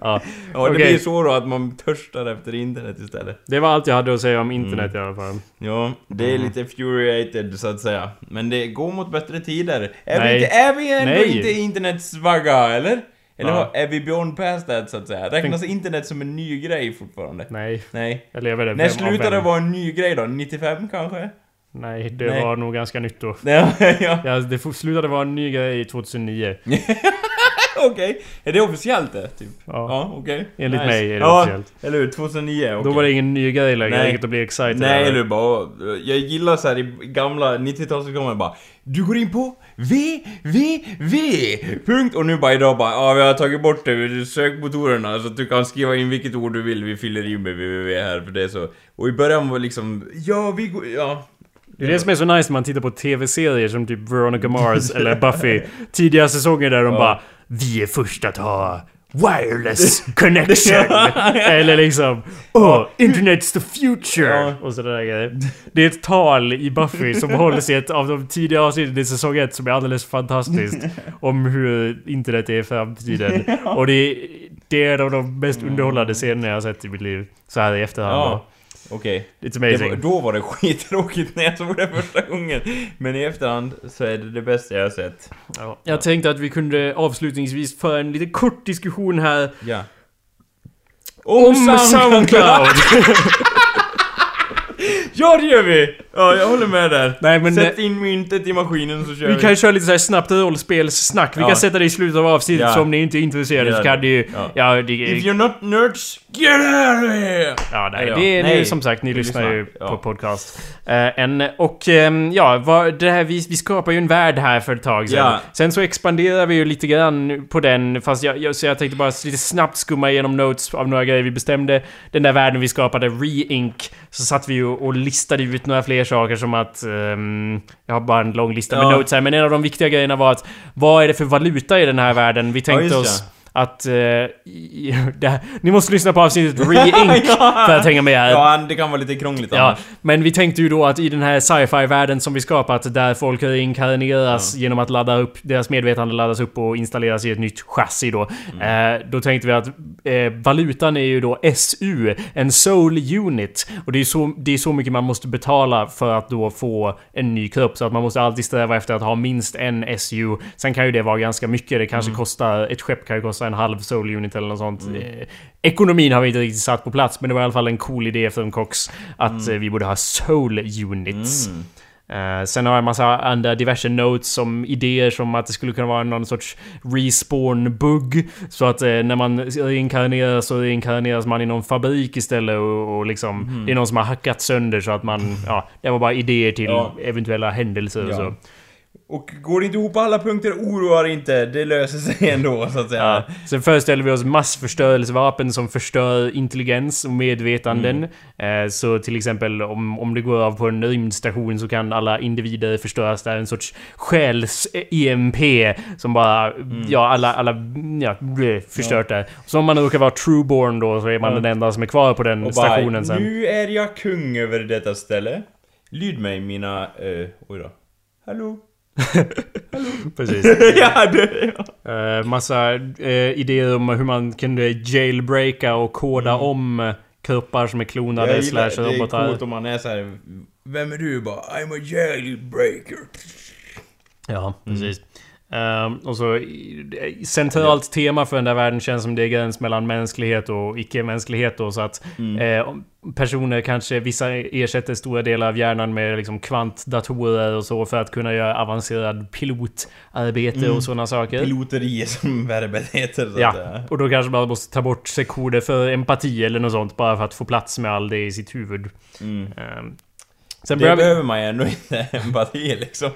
Ja. Ja, det Okej. blir så då att man törstar efter internet istället. Det var allt jag hade att säga om internet i alla fall. Ja, det Mm. är lite furiated så att säga. Men det går mot bättre tider. Är Nej. vi inte, är vi ändå Nej. inte internets vagga, eller? Eller Ja. är vi beyond past that så att säga? Räknas internet som en ny grej fortfarande? Nej, Nej. jag lever det. När slutade det vara en ny grej då? 95 kanske? Nej, det Nej. var nog ganska nytt då. Ja, ja. Ja, det slutade vara en ny grej 2009. Okej. Är det officiellt det? Typ? Ja. Ja, okej. Enligt Nice. mig är det ja, officiellt. eller hur? 2009, okej. Då var det ingen ny grej längre, Nej. inget att bli excited Nej, eller bara... Jag gillar så här i gamla 90-talsreklamer bara Du går in på www. Punkt. Och nu bara idag bara ja vi har tagit bort det sökmotorerna så att du kan skriva in vilket ord du vill. Vi fyller i med www här för det är så. Och i början var liksom ja vi går... Ja. Det är det som är så nice när man tittar på TV-serier som typ Veronica Mars eller Buffy. Tidiga säsonger där de Ja. bara Vi är först att ha wireless connection. eller liksom Oh, internet's the future. Ja. Och sådär grejer. Det är ett tal i Buffy som hålls i ett av de tidiga avsnitten i säsong 1 som är alldeles fantastiskt. Om hur internet är i framtiden. Och det är, det är en av de mest underhållande scenerna jag har sett i mitt liv. Så här i efterhand Ja. Okej. It's Det amazing. var, då var det skittråkigt när jag såg det första gången. Men i efterhand så är det det bästa jag har sett. Ja. Jag tänkte att vi kunde avslutningsvis föra en lite kort diskussion här Ja. om Soundcloud. Ja det gör vi! Ja, jag håller med där. Nej men Sätt eh, in myntet i maskinen så kör vi vi. kan köra lite så här snabbt rollspelssnack. Vi Ja. kan sätta det i slutet av avsnittet Ja. så om ni inte är intresserade så kan det ju... Ja. Ja, det, If you're not nerds, get out of here! ja nej, Ja, det är nej. som sagt, ni Vi lyssnar ju på podcast. Eh, en, och ehm, ja, vad, det här, vi, vi skapar ju en värld här för ett tag sedan. Sen så expanderar vi ju lite grann på den, fast jag, jag, så jag tänkte bara lite snabbt skumma igenom notes av några grejer vi bestämde. Den där världen vi skapade, Re-Ink, så satt vi ju och listade ut några fler saker som att... ehm, jag har bara en lång lista med Ja. notes här, men en av de viktiga grejerna var att vad är det för valuta i den här världen? Vi tänkte just oss. Att... eh, här, ni måste lyssna på avsnittet Re-Ink för att hänga med här. Ja, det kan vara lite krångligt Ja, annars. men vi tänkte ju då att i den här sci-fi-världen som vi skapat där folk reinkarneras genom att ladda upp, deras medvetande laddas upp och installeras i ett nytt chassi då. Mm. Eh, då tänkte vi att eh, valutan är ju då SU, en soul unit. Och det är, så, det är så mycket man måste betala för att då få en ny kropp. Så att man måste alltid sträva efter att ha minst en SU. Sen kan ju det vara ganska mycket. Det kanske kostar, ett skepp kan ju kosta en halv soul unit eller något sånt. Eh, ekonomin har vi inte riktigt satt på plats, men det var i alla fall en cool idé från Cox att eh, vi borde ha soul units. Eh, sen har jag en massa andra diverse notes som idéer som att det skulle kunna vara någon sorts respawn-bugg. Så att eh, när man reinkarneras så reinkarneras man i någon fabrik istället och, och liksom... Det är någon som har hackat sönder så att man... Ja, det var bara idéer till Ja. eventuella händelser och Ja. så. Och går det inte ihop på alla punkter, oroa dig inte. Det löser sig ändå, så att säga. Ja. Sen föreställer vi oss massförstörelsevapen som förstör intelligens och medvetanden. Eh, så till exempel om, om det går av på en rymdstation så kan alla individer förstöras där. En sorts själs-EMP som bara... Ja, alla... alla ja, förstört där. Så om man råkar vara trueborn då så är man Ja. den enda som är kvar på den Och bara, stationen sen. nu är jag kung över detta ställe. Lyd mig mina... Uh, oj då. Hallå? Precis. ja, det... Ja. Eh, massa eh, idéer om hur man kunde jailbreaka och koda om eh, kroppar som är klonade Jag gillar, slash det är robotar. coolt om man är så här. Vem är du? Bara, I'm a jailbreaker. Ja, precis. Ehm, och så centralt tema för den där världen känns som det är gräns mellan mänsklighet och icke-mänsklighet då, så att eh, om personer kanske, vissa ersätter stora delar av hjärnan med liksom kvantdatorer och så för att kunna göra avancerad pilotarbete och sådana saker. Piloteri som verbet heter så Ja, och då kanske man måste ta bort sektioner för empati eller något sånt bara för att få plats med all det i sitt huvud. Mm. Ehm, sen Det vi... behöver man ju ändå inte empati liksom.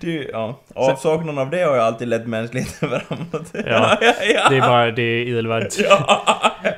Det, ja. Avsaknaden av det har ju alltid lett mänskligheten framåt. Ja, ja. Det är bara, det är irrelevant.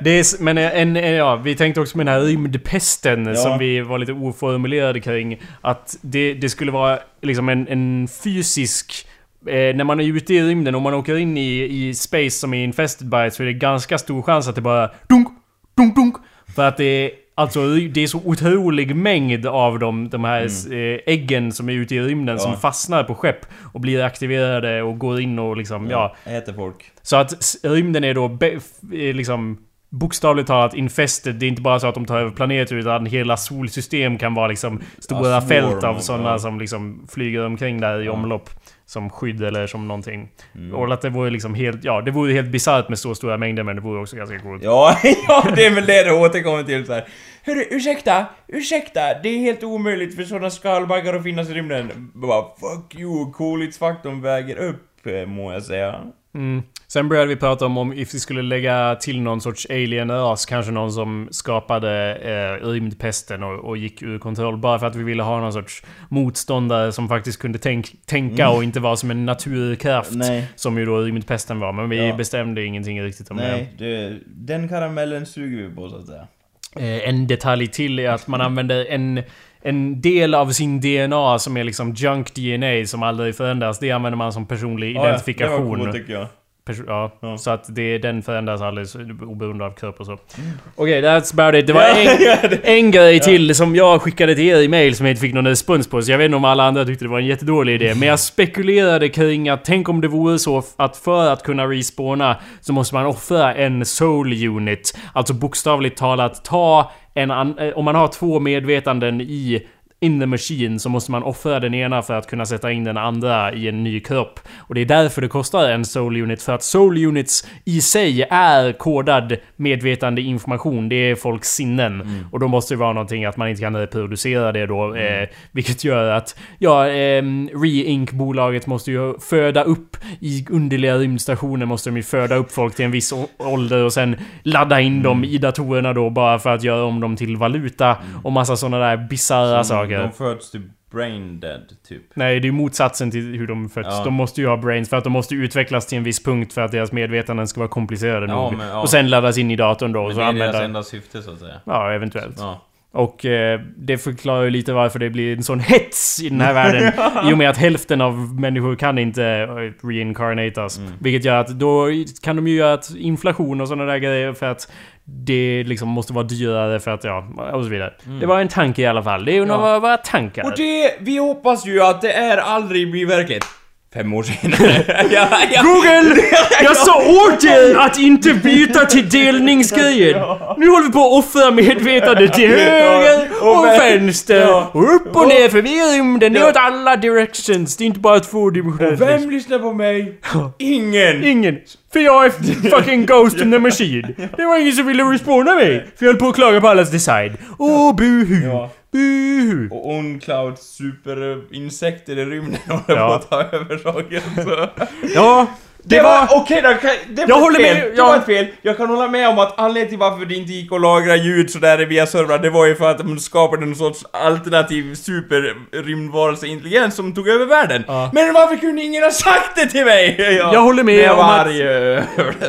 Det är, men en, en, ja, vi tänkte också med den här rymdpesten Ja. som vi var lite oformulerade kring. Att det, det skulle vara liksom en, en fysisk... Eh, när man är ute i rymden, om man åker in i, i space som är infested by så är det ganska stor chans att det bara dunk, dunk, dunk. För att det är Alltså det är så otrolig mängd av dem, de här eh, äggen som är ute i rymden Ja. som fastnar på skepp och blir aktiverade och går in och liksom, ja Äter folk. så att rymden är då be, är liksom bokstavligt talat infested. Det är inte bara så att de tar över planeter utan hela solsystem kan vara liksom stora Ja, fält av sådana ja. som liksom flyger omkring där i Ja. omlopp. Som skydd eller som någonting. Mm. Och att det vore liksom helt, ja det vore helt bisarrt med så stora mängder men det vore också ganska coolt. Ja, ja, det är väl det det återkommer till så här. Hörru, ursäkta, ursäkta, det är helt omöjligt för sådana skalbaggar att finnas i rymden. Bara, fuck you, coolhetsfaktorn väger upp, eh, må jag säga. Mm. Sen började vi prata om om if vi skulle lägga till någon sorts alien-ras, kanske någon som skapade eh, rymdpesten och, och gick ur kontroll. Bara för att vi ville ha någon sorts motståndare som faktiskt kunde tänk, tänka och inte vara som en naturkraft. Mm. Nej. Som ju då rymdpesten var. Men vi Ja. bestämde ingenting riktigt om Nej, det, den karamellen suger vi på så att säga. Eh, en detalj till är att man använder en en del av sin DNA som är liksom junk DNA som aldrig förändras. Det använder man som personlig Ja, ja, det identifikation. var coolt tycker jag. Ja, Ja. så att det, den förändras alldeles oberoende av kropp och så. Okej, that's about it. Det var en, en grej till som jag skickade till er i mail som jag inte fick någon respons på. Så jag vet inte om alla andra tyckte det var en jättedålig idé. Men jag spekulerade kring att tänk om det vore så att för att kunna respawna så måste man offra en soul unit. Alltså bokstavligt talat ta en eh, Om man har två medvetanden i in the machine så måste man offra den ena för att kunna sätta in den andra i en ny kropp. Och det är därför det kostar en soul unit, för att soul units i sig är kodad medvetande information. Det är folks sinnen. Och då måste det vara någonting att man inte kan reproducera det då. Eh, vilket gör att, ja, ehm, Re-Ink-bolaget måste ju föda upp i underliga rymdstationer måste de ju föda upp folk till en viss ålder och sen ladda in dem i datorerna då bara för att göra om dem till valuta och massa sådana där bisarra saker. De föds till brain dead, typ. Nej, det är motsatsen till hur de föds. Ja. De måste ju ha brains för att de måste utvecklas till en viss punkt för att deras medvetanden ska vara komplicerade Ja, nog. men, ja. Och sen laddas in i datorn då och Men så det är deras använda... enda syfte så att säga. Ja, eventuellt. Ja. Och eh, det förklarar ju lite varför det blir en sån hets i den här världen. I och med att hälften av människor kan inte eh, reincarnatas. Mm. Vilket gör att då kan de ju göra att inflation och sådana där grejer för att det liksom måste vara dyrare för att ja, och så vidare. Det var en tanke i alla fall. Det är ju Mm. Ja. några tankar. Och det, vi hoppas ju att det är aldrig blir verkligt. Fem år senare. ja, ja. Google! Jag sa åt dig att inte byta till delningsgrejen! Nu håller vi på att offra medvetandet till höger och och vän- vänster och upp och ner för rymden, det är åt alla directions, det är inte bara två dimensioner. Vem lyssnar på mig? Ingen! Ingen! För jag är fucking Ghost in the Machine. Det var ingen som ville respawna mig, för jag höll på att klaga på allas design. Åh, buhu! Ja. Buhu! Och OnCloud superinsekter i rymden håller Ja. på att ta över saker. Så. Ja, Det, var... Okej kan- det var Jag håller fel. med, Det var ett fel. Jag kan hålla med om att anledningen till varför det inte gick att lagra ljud sådär via servrar, det var ju för att de skapade en sorts alternativ superrymdvarelseintelligens som tog över världen. Ja. Men varför kunde ingen ha sagt det till mig? Jag håller med jag om att- det,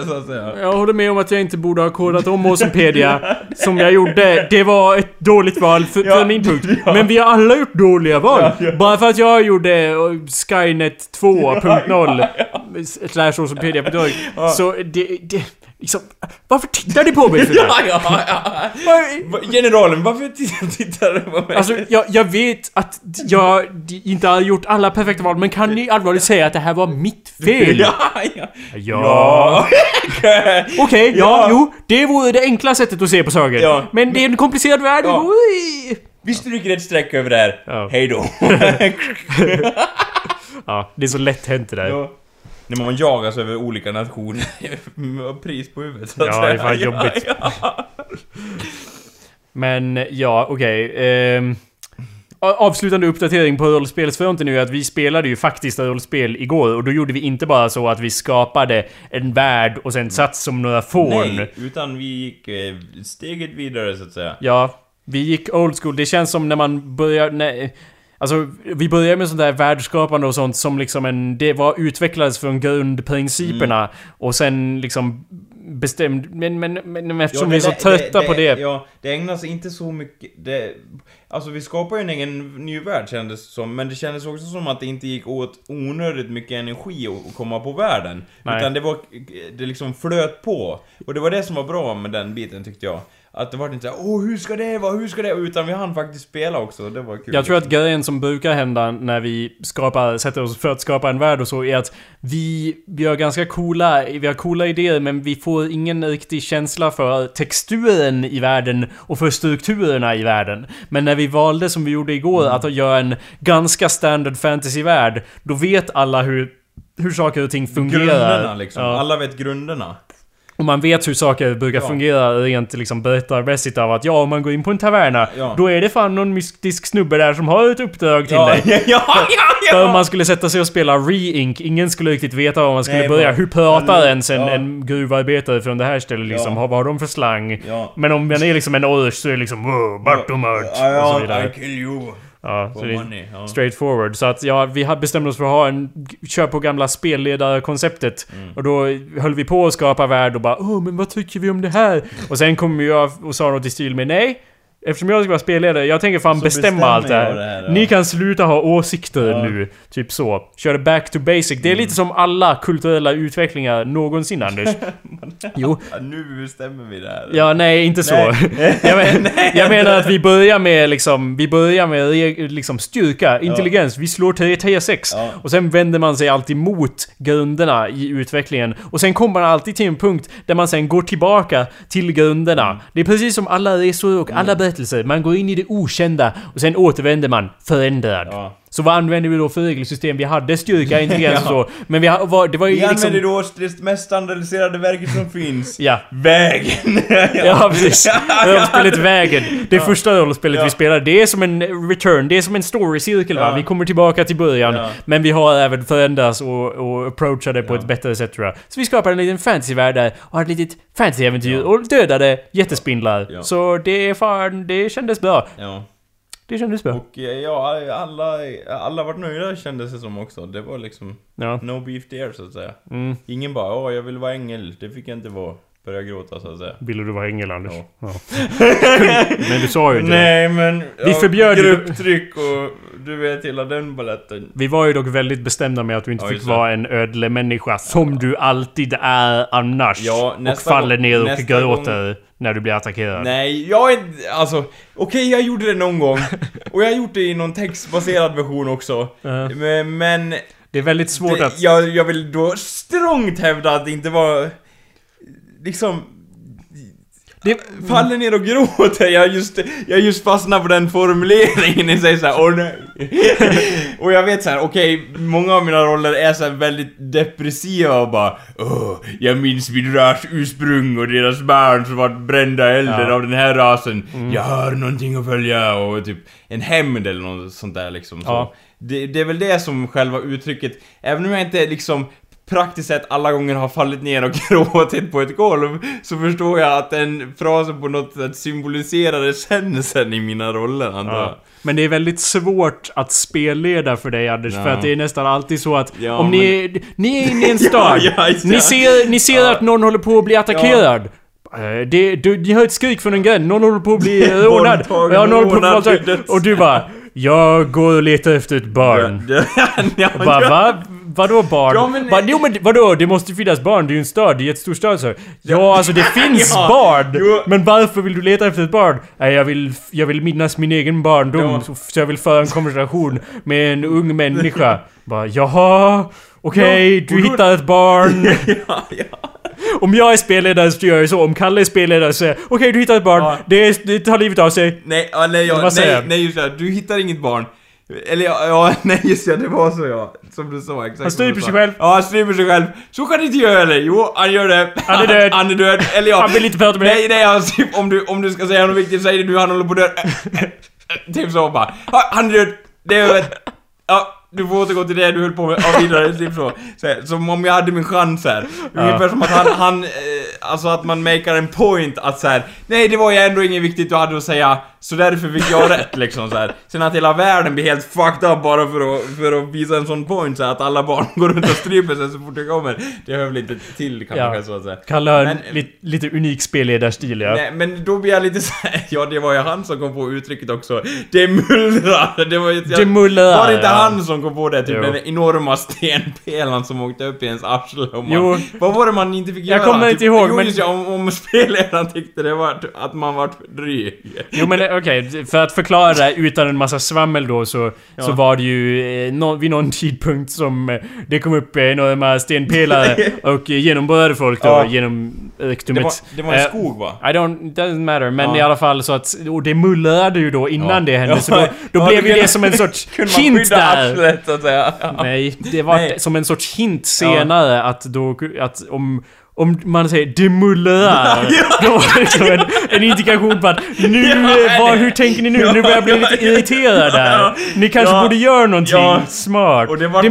så att säga. Jag håller med om att jag inte borde ha kodat om Wikipedia som jag gjorde. Det var ett dåligt val för, Ja, för min punkt. ja. Men vi har alla gjort dåliga val. Bara för att jag gjorde Skynet 2.0 slash Wikipedia.org. Ja. Så det, det... Liksom, varför tittar ni på mig för? Ja, ja, ja. Generalen, varför tittar du på mig? Alltså, jag, jag vet att jag inte har gjort alla perfekta val, men kan ni allvarligt säga att det här var mitt fel? Ja, ja. Ja. Okej, ja, Ja. jo. Det vore det enkla sättet att se på saker. Ja. Men det är en komplicerad värld. Ja. Vi stryker ett streck över det här. Ja. Hej då. Ja, det är så lätt hänt det där. Ja. När man jagas över olika nationer med pris på huvudet så att Ja, säga. det är fan jobbigt. Ja, Men ja, okej. ehm, avslutande uppdatering på rollspelsfronten nu är att vi spelade ju faktiskt rollspel igår och då gjorde vi inte bara så att vi skapade en värld och sen satt som några fån. Nej, utan vi gick eh, steget vidare så att säga. Ja, vi gick old school. Det känns som när man börjar... Nej, alltså, vi började med sånt där världsskapande och sånt som liksom en... Det var utvecklades från grundprinciperna och sen liksom bestämd... Men, men, men, men eftersom vi är så trötta på det... Ja, det ägnas inte så mycket... Det, alltså vi skapar ju en egen ny värld kändes som, men det kändes också som att det inte gick åt onödigt mycket energi att att komma på världen. Nej. Utan det var... Det liksom flöt på. Och det var det som var bra med den biten tyckte jag. Att det var inte såhär åh hur ska det vara, hur ska det Utan vi hann faktiskt spela också, det var kul. Jag tror att grejen som brukar hända när vi skapar, sätter oss för att skapa en värld och så är att vi, vi har ganska coola, vi har coola idéer men vi får ingen riktig känsla för texturen i världen och för strukturerna i världen. Men när vi valde som vi gjorde igår att göra en ganska standard fantasy-värld, då vet alla hur hur saker och ting fungerar. Grunderna liksom. Ja. Alla vet grunderna. Och man vet hur saker brukar Ja. fungera rent liksom berättarmässigt av att ja, om man går in på en taverna, Ja. då är det fan någon mystisk snubbe där som har ett uppdrag till Ja, dig. ja, ja, ja, För om man skulle sätta sig och spela re-ink, ingen skulle riktigt veta var man skulle Nej, börja. bara- Hur pratar Ja, ens en, en gruvarbetare från det här stället liksom? Vad har de för slang? Men om man är liksom en orch så är det liksom wow, Bartomört Ja, och så vidare. I kill you. Ja, så money. Ja. straight forward. Så att ja, vi bestämt oss för att ha en... Kör på gamla spelledarkonceptet. Mm. Och då höll vi på att skapa värld och bara Åh, men vad tycker vi om det här? Och sen kom jag och sa något i stil med Nej! Eftersom jag ska vara spelledare, jag tänker fan Så bestämma allt det här. det här, ja. Ni kan sluta ha åsikter Ja. nu. Typ så. Kör back to basic. Mm. Det är lite som alla kulturella utvecklingar någonsin Anders. Jo. Ja, nu bestämmer vi det här. Ja, nej, inte så. Nej. jag, men, jag menar att vi börjar med liksom, vi börjar med liksom styrka, intelligens, vi slår till T6. Ja. Och sen vänder man sig alltid mot grunderna i utvecklingen. Och sen kommer man alltid till en punkt där man sen går tillbaka till grunderna. Mm. Det är precis som alla resor och alla berättelser. Man går in i det okända och sen återvänder man förändrad. Ja. Så vad använder vi då för regelsystem? Vi hade styrka, intelligens och Ja. så. Men vi var, det var ju Vi liksom... använder då det mest standardiserade verket som finns. Ja. Vägen! Ja, precis. Rollspelet Vägen. Det första rollspelet Ja. vi spelar, det är som en return, det är som en storycirkel va? Ja. Vi kommer tillbaka till början. Ja. Men vi har även förändrats och, och approachat det på Ja. ett bättre sätt tror jag. Så vi skapar en liten fantasyvärld där och har ett litet fantasyäventyr Ja. och dödade jättespindlar. Ja. Så det är fan, det kändes bra. Ja. Det kändes bra. Och eh, ja, alla, alla vart nöjda kändes det som också. Det var liksom Ja. no beef there så att säga. Mm. Ingen bara åh jag vill vara ängel, det fick jag inte vara. Börja gråta så att säga. Ville du vara ängel Anders? Ja. Ja. Men du sa ju inte. Nej men... Vi förbjöd ju- Grupptryck och du vet hela den baletten. Vi var ju dock väldigt bestämda med att du inte Ja, fick det. vara en ödlemänniska som du alltid är annars. Ja, och faller gång- ner och nästa gråter när du blir attackerad. Nej, jag är alltså... Okej, jag gjorde det någon gång. Och jag har gjort det i någon textbaserad version också. Ja. Men... men Det är väldigt svårt det, att... jag, jag vill då strångt hävda att det inte var... Liksom... Det, Faller ner och gråter, jag just, jag just fastnar på den formuleringen, ni säger såhär åh nej. och jag vet såhär, okej, många av mina roller är så här väldigt depressiva och bara åh, jag minns min ras ursprung och deras barn som var brända elden Ja. Mm. av den här rasen. Jag har någonting att följa och typ en hämnd eller något sånt där liksom. Så. Ja. Det, det är väl det som själva uttrycket, även om jag inte liksom praktiskt sett alla gånger har fallit ner och gråtit på ett golv så förstår jag att den frasen på något sätt symboliserar essensen i mina roller antar jag. Men det är väldigt svårt att spelleda för dig Anders, Ja. för att det är nästan alltid så att Ja, om ni, ni är inne i en stad, ja, ja. ni ser, ni ser att någon håller på att bli attackerad. Eh, Det, du, ni hör ett skrik från en gränd, någon håller på att bli rånad. Ja, någon håller på att bli. Och du bara Jag går och letar efter ett barn. Ja, ja, Och bara, va? Vadå barn? Ja, men- bara, jo men vadå? Det måste ju finnas barn, det är ju en stad, det är en jättestor stad så. Ja, alltså det finns Ja, barn! jo. Men varför vill du leta efter ett barn? Nej, jag vill, jag vill minnas min egen barndom, Ja. så, så jag vill föra en konversation med en ung människa. Bara, jaha, okej, Ja, du hittar ett barn. ja, ja. Om jag är spelledare så gör jag så, om Kalle är spelledare så säger jag, okej du hittar ett barn, Ja. det, det tar livet av sig. Nej, ja, nej, ja, nej, nej just det, du hittar inget barn. Eller ja, ja, nej just ja, det var så ja. Som du sa, exakt Han stryper sig själv. Ja, han stryper sig själv. Så kan du inte göra det. Jo, han gör det. Han är död. han är död. Eller ja. Han vill inte prata med dig. Nej, nej, alltså, om du, om du ska säga något viktigt, säg det nu, han håller på att dö. typ så bara. "Ja, Han är död. Det är över. Ja, du får återgå till det du höll på med. Ja, vidare. Typ så. som om jag hade min chans här. Ungefär som att han, han eh, alltså att man makar en point att så här. nej det var ju ändå inget viktigt du hade att säga, så därför fick jag rätt liksom så här. Sen att hela världen blir helt fucked up bara för att, för att visa en sån point så här, att alla barn går runt och stryper sig så fort det kommer. Det hör väl inte till kanske Ja. så att säga. Kalle har en lite, lite unik spelledarstil ja. Nej, men då blir jag lite såhär, ja det var ju han som kom på uttrycket också. Det mullrar! Det var ju... Det mullrar, Var det inte ja. han som kom på det? Typ Jo. den enorma stenpelaren som åkte upp i ens arsle och man, Jo. Vad var det man inte fick Jag göra? kommer inte typ, ihåg, jo, men- ja, om, om spelledaren tyckte det var att man vart dryg. Jo men okej, för att förklara det utan en massa svammel då så, så var det ju eh, vid någon tidpunkt som eh, det kom upp eh, några stenpelare och eh, genomborrade folk då Ja. genom Det öktummet. var, det var en Eh, skog va? I don't, doesn't matter, men Ja. i alla fall så att, och det mullrade ju då innan Ja. det hände Ja. så då, då Ja, blev ju det som en sorts hint där. Så att säga? Ja. Nej, det var Nej. som en sorts hint senare att då, att om om man säger 'det mullrar' då var det liksom en, en indikation på att nu, eh, vad, hur tänker ni nu? Nu börjar jag bli lite irriterad där. Ni kanske Ja. borde göra någonting Ja. smart. Och det var-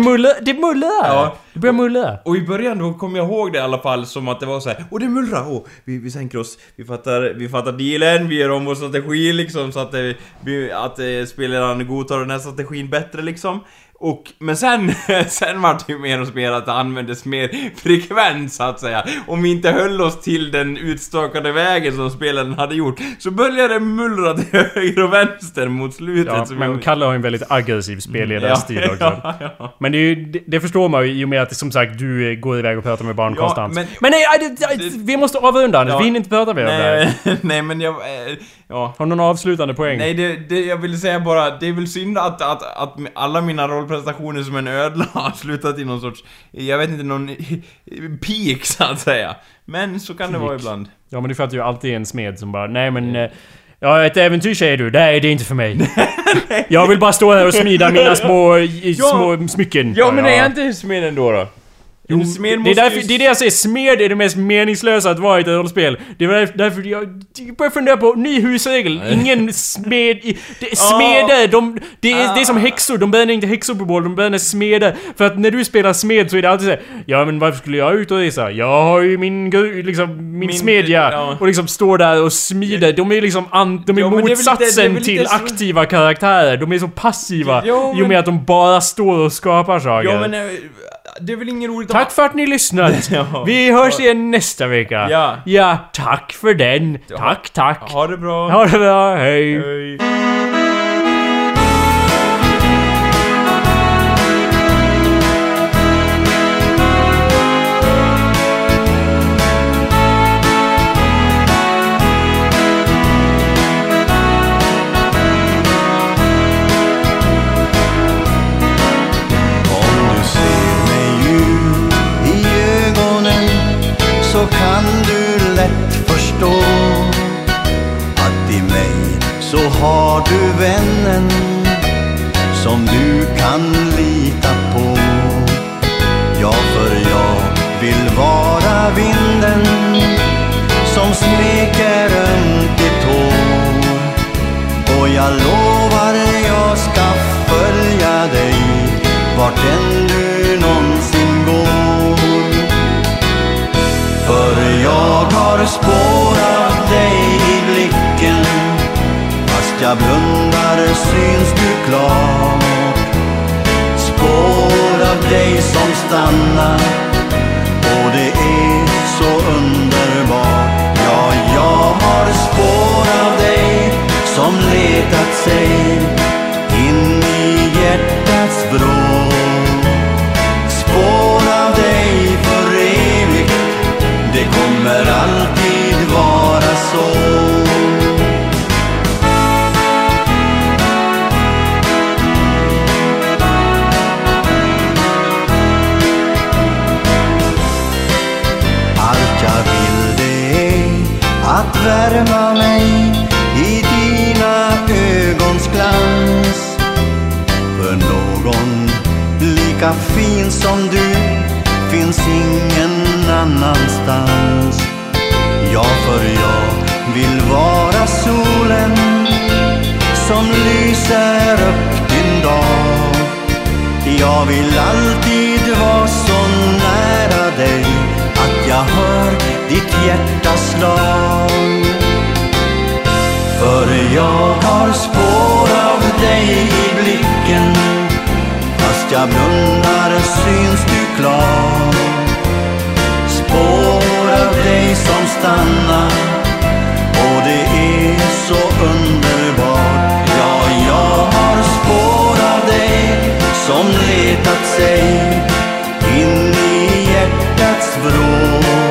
det mullrar! Ja. Det börjar mullra. Och i början då kommer jag ihåg det i alla fall som att det var så här. och det mullrar, och vi, vi sänker oss, vi fattar, vi fattar dealen, vi gör om vår strategi liksom så att, det, vi, att eh, spelaren godtar den här strategin bättre liksom. Och, men sen, sen var det ju mer och mer att det användes mer frekvent så att säga. Om vi inte höll oss till den utstakade vägen som spelaren hade gjort, så började det mullra till höger och vänster mot slutet. Ja, men jag- Kalle har en väldigt aggressiv spelledarstil Ja, också. ja, ja. Men det, ju, det, det förstår man ju i och med att som sagt du går iväg och pratar med barn konstant. men- Men, nej, det, det, vi måste avrunda annars. Ja. Vi hinner inte prata mer om det här. Nej, men jag... eh, Ja. Har du någon avslutande poäng? Nej, det, jag ville säga bara, det är väl synd att, att, att alla mina rollprestationer som en ödla har slutat i någon sorts, jag vet inte, någon peak så att säga. Men så kan det vara Peak. ibland. Ja men det är för att du alltid en smed som bara Nej men... eh, Ja, ett äventyr säger du. Nej, det är inte för mig. jag vill bara stå här och smida mina små, Ja. små smycken. Ja, men är jag inte smed ändå då? Jo, det, är därför, det är det jag säger, smed är det mest meningslösa att vara i ett rollspel. Det var därför, jag, börjar fundera på ny husregel. Ingen smed... Det är smeder, de, det, är, det är som häxor, de bränner inte häxor på bål, de bränner smeder. För att när du spelar smed så är det alltid såhär Ja men varför skulle jag ut och resa? Jag har ju min, liksom, min, Min- smedja. ja. Och liksom står där och smider. De är liksom an, de är men lite- motsatsen är lite till så- aktiva karaktärer. De är så passiva. Ja, I och med men- att de bara står och skapar saker. Ja, men eh, det är väl ingen roligt Tack för att ni lyssnat! Ja. Vi hörs igen nästa vecka. Ja. Ja, tack för den. Tack, tack. Ha det bra. Ha det bra, hej. Hej. Så har du vännen som du kan lita på. Ja, för jag vill vara vinden som smeker ömt i tår. Och jag lovar jag ska följa dig vart än du någonsin går. För jag har spår, jag blundar syns du klart Spår av dig som stannar. Och det är så underbart. Ja, jag har spår av dig som letat sig in i hjärtats vrå. att värma mig i dina ögons glans. För någon lika fin som du finns ingen annanstans. Ja, för jag vill vara solen som lyser upp din dag. Jag vill alltid jag hör ditt hjärtas slag. För jag har spår av dig i blicken Fast jag blundar syns du klar Spår av dig som stannar Och det är så underbart Ja, jag har spår av dig som letat sig hjärtats vrå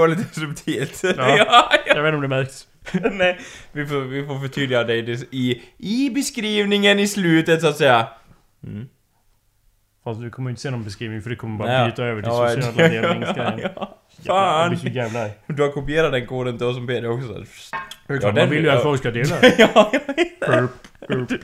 var lite subtilt. Ja. ja, ja. Jag vet inte om det märks. Nej, vi får, vi får förtydliga dig det i, i beskrivningen i slutet så att säga. Fast du kommer inte se någon beskrivning för det kommer bara Nej. byta över till Ja, sociala delningsgrejen. ja, Jag Fan! Du har kopierat den koden till oss som Peder också. Ja, man vill ju att folk ska dela. ja, ja. Burp, burp.